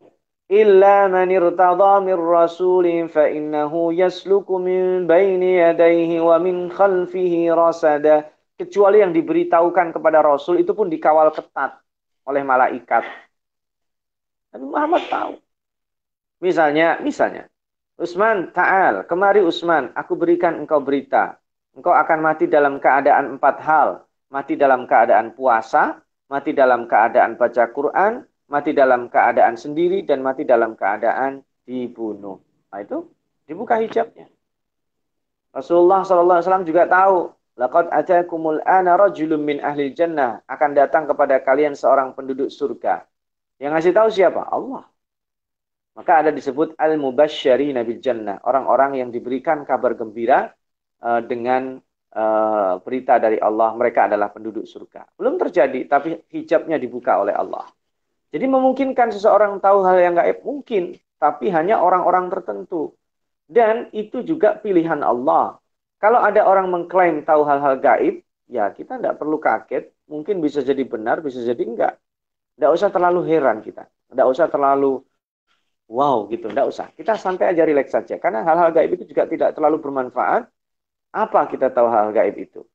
Illa man irtada min rasulin fa innahu yasluku min baini yadayhi wa min khalfihi rasada. Kecuali yang diberitahukan kepada Rasul itu pun dikawal ketat oleh malaikat. Nabi Muhammad tahu. Misalnya, misalnya, Usman, ta'al, kemari Usman, aku berikan engkau berita. Engkau akan mati dalam keadaan empat hal. Mati dalam keadaan puasa, mati dalam keadaan baca Quran, mati dalam keadaan sendiri dan mati dalam keadaan dibunuh. Nah itu dibuka hijabnya. Rasulullah SAW juga tahu, laqad atakumul ana rajulun min ahli jannah akan datang kepada kalian seorang penduduk surga. Yang ngasih tahu siapa? Allah. Maka ada disebut al-mubasysyari nabi jannah, orang-orang yang diberikan kabar gembira uh, dengan berita dari Allah, mereka adalah penduduk surga. Belum terjadi, tapi hijabnya dibuka oleh Allah. Jadi memungkinkan seseorang tahu hal yang gaib mungkin, tapi hanya orang-orang tertentu. Dan itu juga pilihan Allah. Kalau ada orang mengklaim tahu hal-hal gaib, ya kita tidak perlu kaget. Mungkin bisa jadi benar, bisa jadi enggak. Tidak usah terlalu heran kita. Tidak usah terlalu wow gitu. Tidak usah. Kita santai aja relax saja. Karena hal-hal gaib itu juga tidak terlalu bermanfaat. Apa kita tahu hal, -hal gaib itu?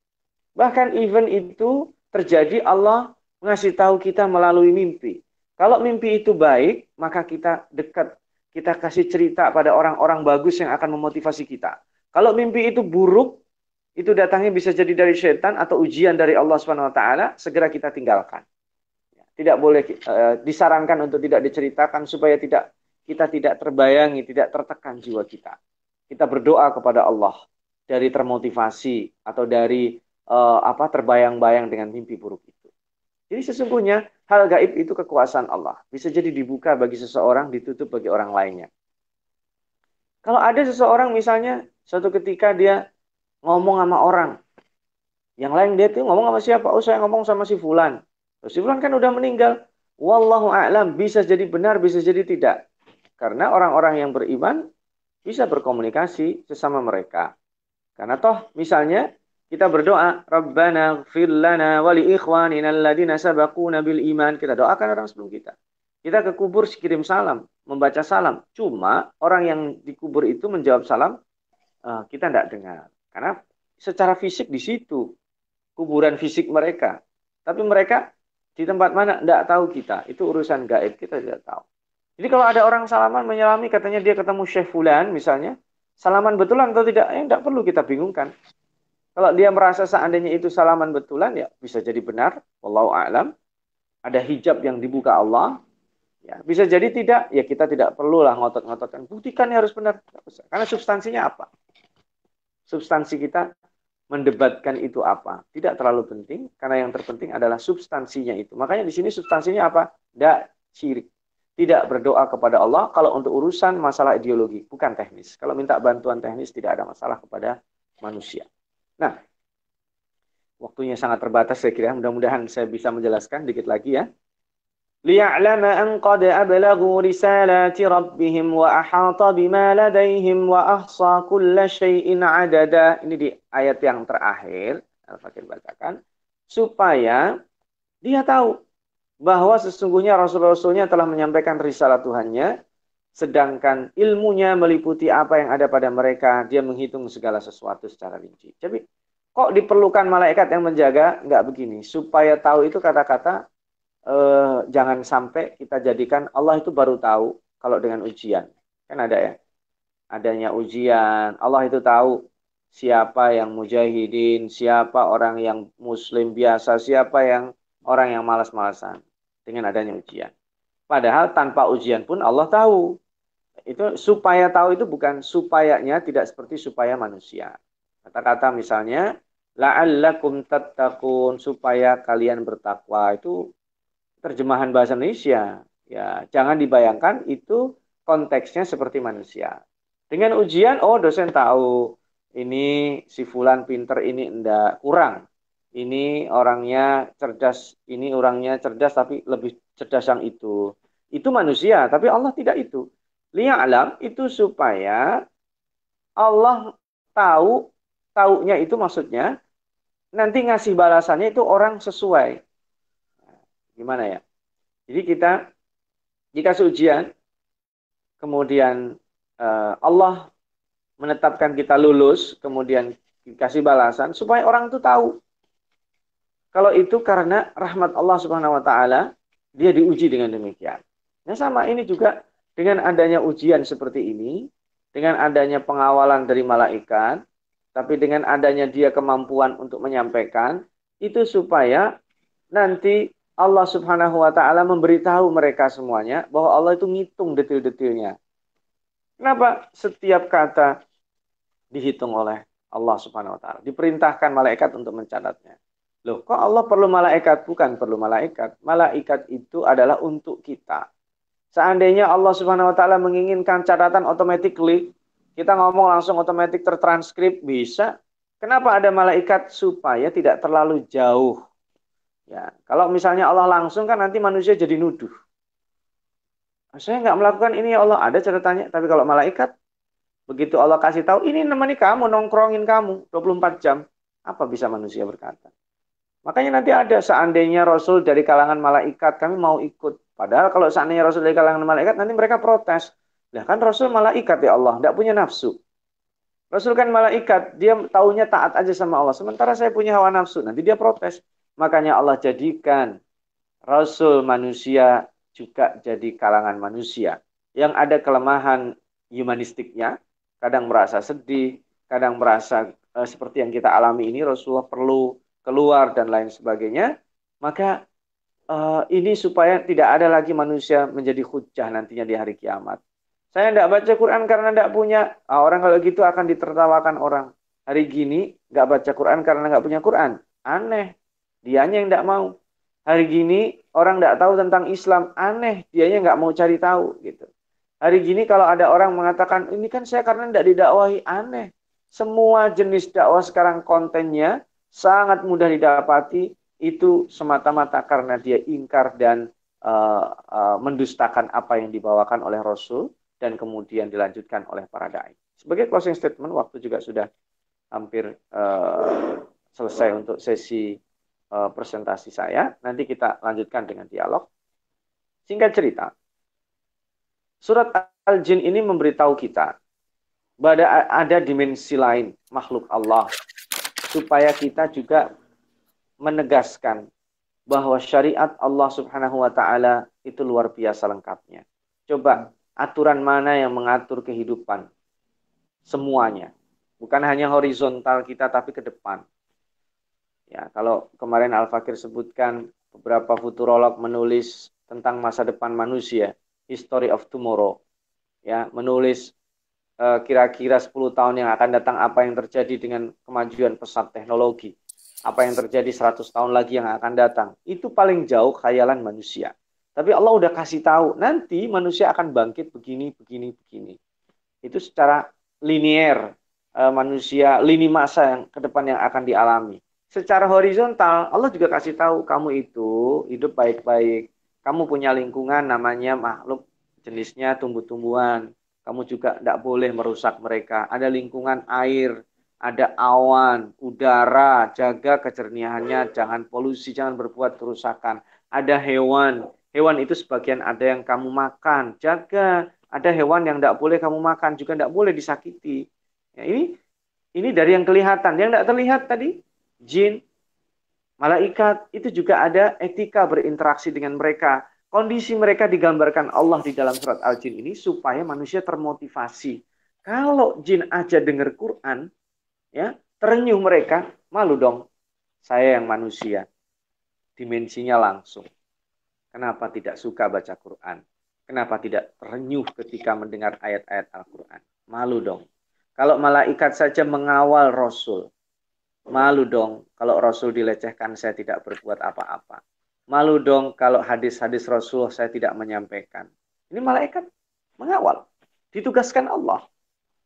Bahkan event itu terjadi Allah ngasih tahu kita melalui mimpi. Kalau mimpi itu baik, maka kita dekat, kita kasih cerita pada orang-orang bagus yang akan memotivasi kita. Kalau mimpi itu buruk, itu datangnya bisa jadi dari setan atau ujian dari Allah Subhanahu wa taala, segera kita tinggalkan. Tidak boleh uh, disarankan untuk tidak diceritakan supaya tidak kita tidak terbayangi, tidak tertekan jiwa kita. Kita berdoa kepada Allah dari termotivasi atau dari uh, apa terbayang-bayang dengan mimpi buruk itu. Jadi sesungguhnya hal gaib itu kekuasaan Allah. Bisa jadi dibuka bagi seseorang, ditutup bagi orang lainnya. Kalau ada seseorang misalnya suatu ketika dia ngomong sama orang, yang lain dia tuh ngomong sama siapa? Oh saya ngomong sama si Fulan. Terus si Fulan kan udah meninggal. Wallahu a'lam bisa jadi benar, bisa jadi tidak. Karena orang-orang yang beriman bisa berkomunikasi sesama mereka. Karena toh misalnya kita berdoa, Rabbana gfir lana wa li ikhwanina sabaquna bil iman. Kita doakan orang sebelum kita. Kita ke kubur kirim salam, membaca salam. Cuma orang yang dikubur itu menjawab salam, uh, kita tidak dengar. Karena secara fisik di situ, kuburan fisik mereka. Tapi mereka di tempat mana tidak tahu kita. Itu urusan gaib, kita tidak tahu. Jadi kalau ada orang salaman menyelami, katanya dia ketemu Syekh Fulan misalnya, salaman betulan atau tidak, ya tidak perlu kita bingungkan. Kalau dia merasa seandainya itu salaman betulan ya bisa jadi benar, wallahu a'lam. Ada hijab yang dibuka Allah, ya bisa jadi tidak, ya kita tidak perlulah ngotot-ngototkan. Buktikan ya harus benar, karena substansinya apa? Substansi kita mendebatkan itu apa? Tidak terlalu penting, karena yang terpenting adalah substansinya itu. Makanya di sini substansinya apa? Tidak syirik. Tidak berdoa kepada Allah kalau untuk urusan masalah ideologi, bukan teknis. Kalau minta bantuan teknis tidak ada masalah kepada manusia. Nah, waktunya sangat terbatas saya kira. Mudah-mudahan saya bisa menjelaskan dikit lagi ya. ليعلم أن قد أبلغوا رسالات ربهم وأحاط بما لديهم وأحصى كل شيء عددا. Ini di ayat yang terakhir Al-Fakir bacakan supaya dia tahu bahwa sesungguhnya rasul-rasulnya telah menyampaikan risalah Tuhannya sedangkan ilmunya meliputi apa yang ada pada mereka dia menghitung segala sesuatu secara rinci. Jadi Kok diperlukan malaikat yang menjaga? Enggak begini. Supaya tahu itu kata-kata eh, jangan sampai kita jadikan Allah itu baru tahu kalau dengan ujian. Kan ada ya. Adanya ujian. Allah itu tahu siapa yang mujahidin, siapa orang yang muslim biasa, siapa yang orang yang malas-malasan dengan adanya ujian. Padahal tanpa ujian pun Allah tahu. Itu supaya tahu itu bukan supayanya tidak seperti supaya manusia. Kata-kata misalnya la'allakum tattaqun supaya kalian bertakwa itu terjemahan bahasa Indonesia. Ya, jangan dibayangkan itu konteksnya seperti manusia. Dengan ujian, oh dosen tahu ini si fulan pinter ini ndak kurang. Ini orangnya cerdas, ini orangnya cerdas tapi lebih cerdas yang itu. Itu manusia, tapi Allah tidak itu. Lihat alam itu supaya Allah tahu, taunya itu maksudnya nanti ngasih balasannya itu orang sesuai. Gimana ya? Jadi kita jika seujian kemudian uh, Allah menetapkan kita lulus, kemudian dikasih balasan supaya orang itu tahu. Kalau itu karena rahmat Allah Subhanahu wa taala, dia diuji dengan demikian. Nah, sama ini juga dengan adanya ujian seperti ini, dengan adanya pengawalan dari malaikat, tapi dengan adanya dia kemampuan untuk menyampaikan, itu supaya nanti Allah Subhanahu wa taala memberitahu mereka semuanya bahwa Allah itu ngitung detil-detilnya. Kenapa setiap kata dihitung oleh Allah Subhanahu wa taala? Diperintahkan malaikat untuk mencatatnya. Loh, kok Allah perlu malaikat? Bukan perlu malaikat. Malaikat itu adalah untuk kita. Seandainya Allah Subhanahu wa taala menginginkan catatan automatically, kita ngomong langsung otomatis tertranskrip bisa. Kenapa ada malaikat supaya tidak terlalu jauh? Ya, kalau misalnya Allah langsung kan nanti manusia jadi nuduh. Saya nggak melakukan ini ya Allah, ada catatannya. Tapi kalau malaikat, begitu Allah kasih tahu, ini nemani kamu, nongkrongin kamu 24 jam. Apa bisa manusia berkata? Makanya nanti ada seandainya Rasul dari kalangan malaikat, kami mau ikut. Padahal kalau seandainya Rasul dari kalangan malaikat, nanti mereka protes. Nah kan Rasul malaikat ya Allah, tidak punya nafsu. Rasul kan malaikat, dia taunya taat aja sama Allah. Sementara saya punya hawa nafsu, nanti dia protes. Makanya Allah jadikan Rasul manusia juga jadi kalangan manusia. Yang ada kelemahan humanistiknya, kadang merasa sedih, kadang merasa eh, seperti yang kita alami ini, Rasulullah perlu keluar dan lain sebagainya, maka uh, ini supaya tidak ada lagi manusia menjadi hujah nantinya di hari kiamat. Saya tidak baca Quran karena tidak punya. Ah, orang kalau gitu akan ditertawakan orang. Hari gini nggak baca Quran karena nggak punya Quran. Aneh. Dianya yang tidak mau. Hari gini orang tidak tahu tentang Islam. Aneh. Dianya nggak mau cari tahu gitu. Hari gini kalau ada orang mengatakan ini kan saya karena tidak didakwahi. Aneh. Semua jenis dakwah sekarang kontennya sangat mudah didapati itu semata-mata karena dia ingkar dan uh, uh, mendustakan apa yang dibawakan oleh Rasul dan kemudian dilanjutkan oleh para dai. Sebagai closing statement, waktu juga sudah hampir uh, selesai untuk sesi uh, presentasi saya. Nanti kita lanjutkan dengan dialog. Singkat cerita, surat Al-Jin ini memberitahu kita bahwa ada dimensi lain makhluk Allah supaya kita juga menegaskan bahwa syariat Allah Subhanahu wa taala itu luar biasa lengkapnya. Coba aturan mana yang mengatur kehidupan semuanya. Bukan hanya horizontal kita tapi ke depan. Ya, kalau kemarin Al-Fakir sebutkan beberapa futurolog menulis tentang masa depan manusia, history of tomorrow. Ya, menulis Eh, kira-kira 10 tahun yang akan datang apa yang terjadi dengan kemajuan pesat teknologi, apa yang terjadi 100 tahun lagi yang akan datang. Itu paling jauh khayalan manusia. Tapi Allah udah kasih tahu, nanti manusia akan bangkit begini, begini, begini. Itu secara linier uh, manusia, lini masa yang ke depan yang akan dialami. Secara horizontal, Allah juga kasih tahu kamu itu hidup baik-baik. Kamu punya lingkungan namanya makhluk jenisnya tumbuh-tumbuhan kamu juga tidak boleh merusak mereka. Ada lingkungan air, ada awan, udara, jaga kejernihannya, jangan polusi, jangan berbuat kerusakan. Ada hewan, hewan itu sebagian ada yang kamu makan, jaga. Ada hewan yang tidak boleh kamu makan, juga tidak boleh disakiti. Ya, ini ini dari yang kelihatan. Yang tidak terlihat tadi, jin, malaikat, itu juga ada etika berinteraksi dengan mereka Kondisi mereka digambarkan Allah di dalam surat Al-Jin ini supaya manusia termotivasi. Kalau jin aja dengar Quran, ya terenyuh mereka, malu dong. Saya yang manusia, dimensinya langsung. Kenapa tidak suka baca Quran? Kenapa tidak terenyuh ketika mendengar ayat-ayat Al-Quran? Malu dong. Kalau malaikat saja mengawal Rasul, malu dong kalau Rasul dilecehkan saya tidak berbuat apa-apa. Malu dong kalau hadis-hadis Rasulullah saya tidak menyampaikan. Ini malaikat mengawal. Ditugaskan Allah.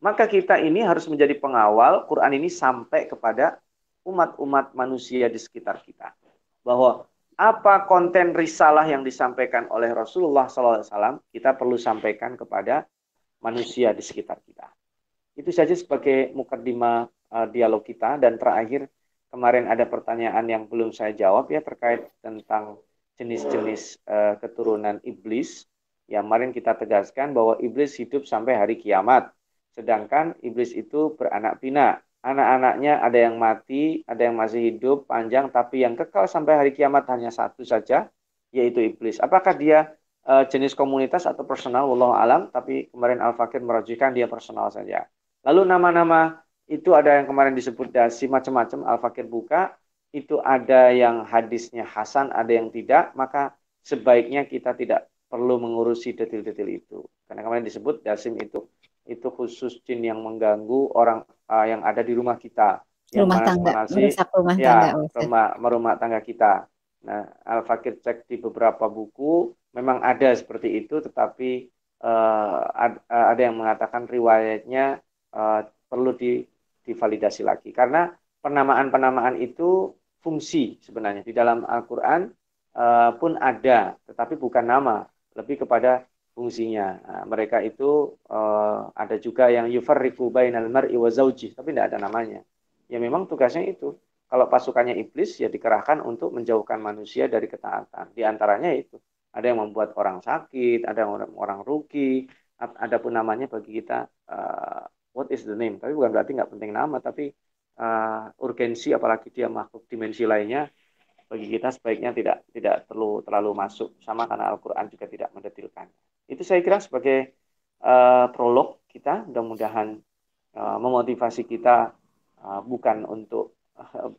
Maka kita ini harus menjadi pengawal Quran ini sampai kepada umat-umat manusia di sekitar kita. Bahwa apa konten risalah yang disampaikan oleh Rasulullah SAW, kita perlu sampaikan kepada manusia di sekitar kita. Itu saja sebagai mukaddimah uh, dialog kita. Dan terakhir, kemarin ada pertanyaan yang belum saya jawab ya terkait tentang jenis-jenis uh, keturunan iblis. Ya, kemarin kita tegaskan bahwa iblis hidup sampai hari kiamat. Sedangkan iblis itu beranak pinak. Anak-anaknya ada yang mati, ada yang masih hidup panjang, tapi yang kekal sampai hari kiamat hanya satu saja, yaitu iblis. Apakah dia uh, jenis komunitas atau personal? Allah alam. Tapi kemarin Al-Fakir merajikan dia personal saja. Lalu nama-nama itu ada yang kemarin disebut dasi macam-macam Al-Fakir buka itu ada yang hadisnya Hasan, ada yang tidak, maka sebaiknya kita tidak perlu mengurusi detail-detail itu. Karena kemarin disebut dasim itu itu khusus jin yang mengganggu orang uh, yang ada di rumah kita. Rumah tangga, rumah ya, tangga. Rumah, rumah tangga kita. Nah, Al-Fakir cek di beberapa buku, memang ada seperti itu, tetapi uh, ada yang mengatakan riwayatnya uh, perlu di, divalidasi lagi. Karena penamaan-penamaan itu fungsi sebenarnya di dalam Al-Qur'an uh, pun ada, tetapi bukan nama, lebih kepada fungsinya. Nah, mereka itu uh, ada juga yang yufarriqu bainal mar'i wa zauji, tapi tidak ada namanya. Ya memang tugasnya itu. Kalau pasukannya iblis ya dikerahkan untuk menjauhkan manusia dari ketaatan. Di antaranya itu. Ada yang membuat orang sakit, ada yang orang, orang rugi, ada pun namanya bagi kita uh, what is the name. Tapi bukan berarti nggak penting nama, tapi uh, urgensi apalagi dia makhluk dimensi lainnya bagi kita sebaiknya tidak tidak terlalu terlalu masuk sama karena Al-Qur'an juga tidak mendetilkan. Itu saya kira sebagai uh, prolog kita mudah-mudahan uh, memotivasi kita uh, bukan untuk uh,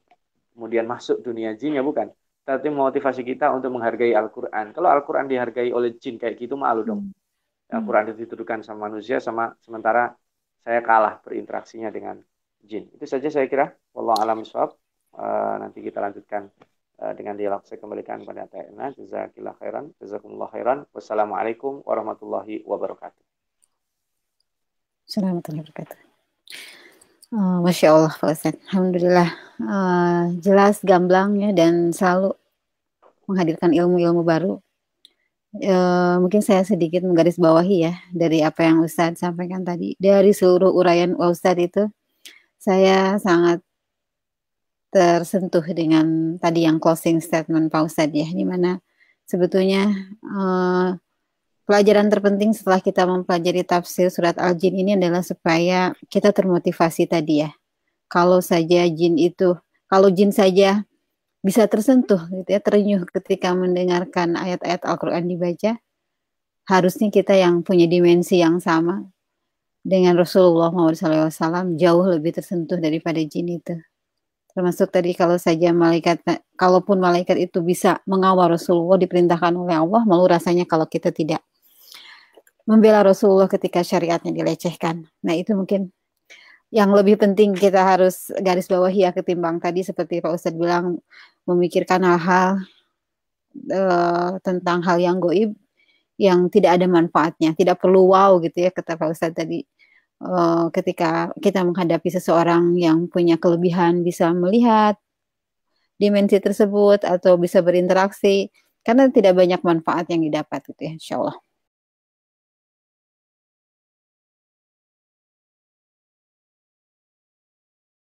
kemudian masuk dunia jin ya bukan, tapi memotivasi kita untuk menghargai Al-Qur'an. Kalau Al-Qur'an dihargai oleh jin kayak gitu malu dong. Hmm. Al-Qur'an dituduhkan sama manusia sama sementara saya kalah berinteraksinya dengan jin. Itu saja saya kira. Wallahu alam. Uh, nanti kita lanjutkan dengan dialog saya kembalikan kepada Ta'ina. Jazakillah khairan. Jazakumullah khairan. Wassalamualaikum warahmatullahi wabarakatuh. Assalamualaikum warahmatullahi wabarakatuh. Uh, Masya Allah Pak Ustaz. Alhamdulillah uh, jelas gamblang ya dan selalu menghadirkan ilmu-ilmu baru. Uh, mungkin saya sedikit menggarisbawahi ya dari apa yang Ustadz sampaikan tadi. Dari seluruh uraian Ustadz itu saya sangat tersentuh dengan tadi yang closing statement Pak Ustadz ya, di mana sebetulnya uh, pelajaran terpenting setelah kita mempelajari tafsir surat Al-Jin ini adalah supaya kita termotivasi tadi ya. Kalau saja jin itu, kalau jin saja bisa tersentuh gitu ya, terenyuh ketika mendengarkan ayat-ayat Al-Qur'an dibaca, harusnya kita yang punya dimensi yang sama dengan Rasulullah SAW jauh lebih tersentuh daripada jin itu. Termasuk tadi kalau saja malaikat, kalaupun malaikat itu bisa mengawal Rasulullah diperintahkan oleh Allah, malu rasanya kalau kita tidak membela Rasulullah ketika syariatnya dilecehkan. Nah itu mungkin yang lebih penting kita harus garis bawahi ya ketimbang tadi seperti Pak Ustadz bilang memikirkan hal-hal uh, tentang hal yang goib yang tidak ada manfaatnya, tidak perlu wow gitu ya kata Pak Ustadz tadi uh, ketika kita menghadapi seseorang yang punya kelebihan bisa melihat dimensi tersebut atau bisa berinteraksi karena tidak banyak manfaat yang didapat gitu ya insya Allah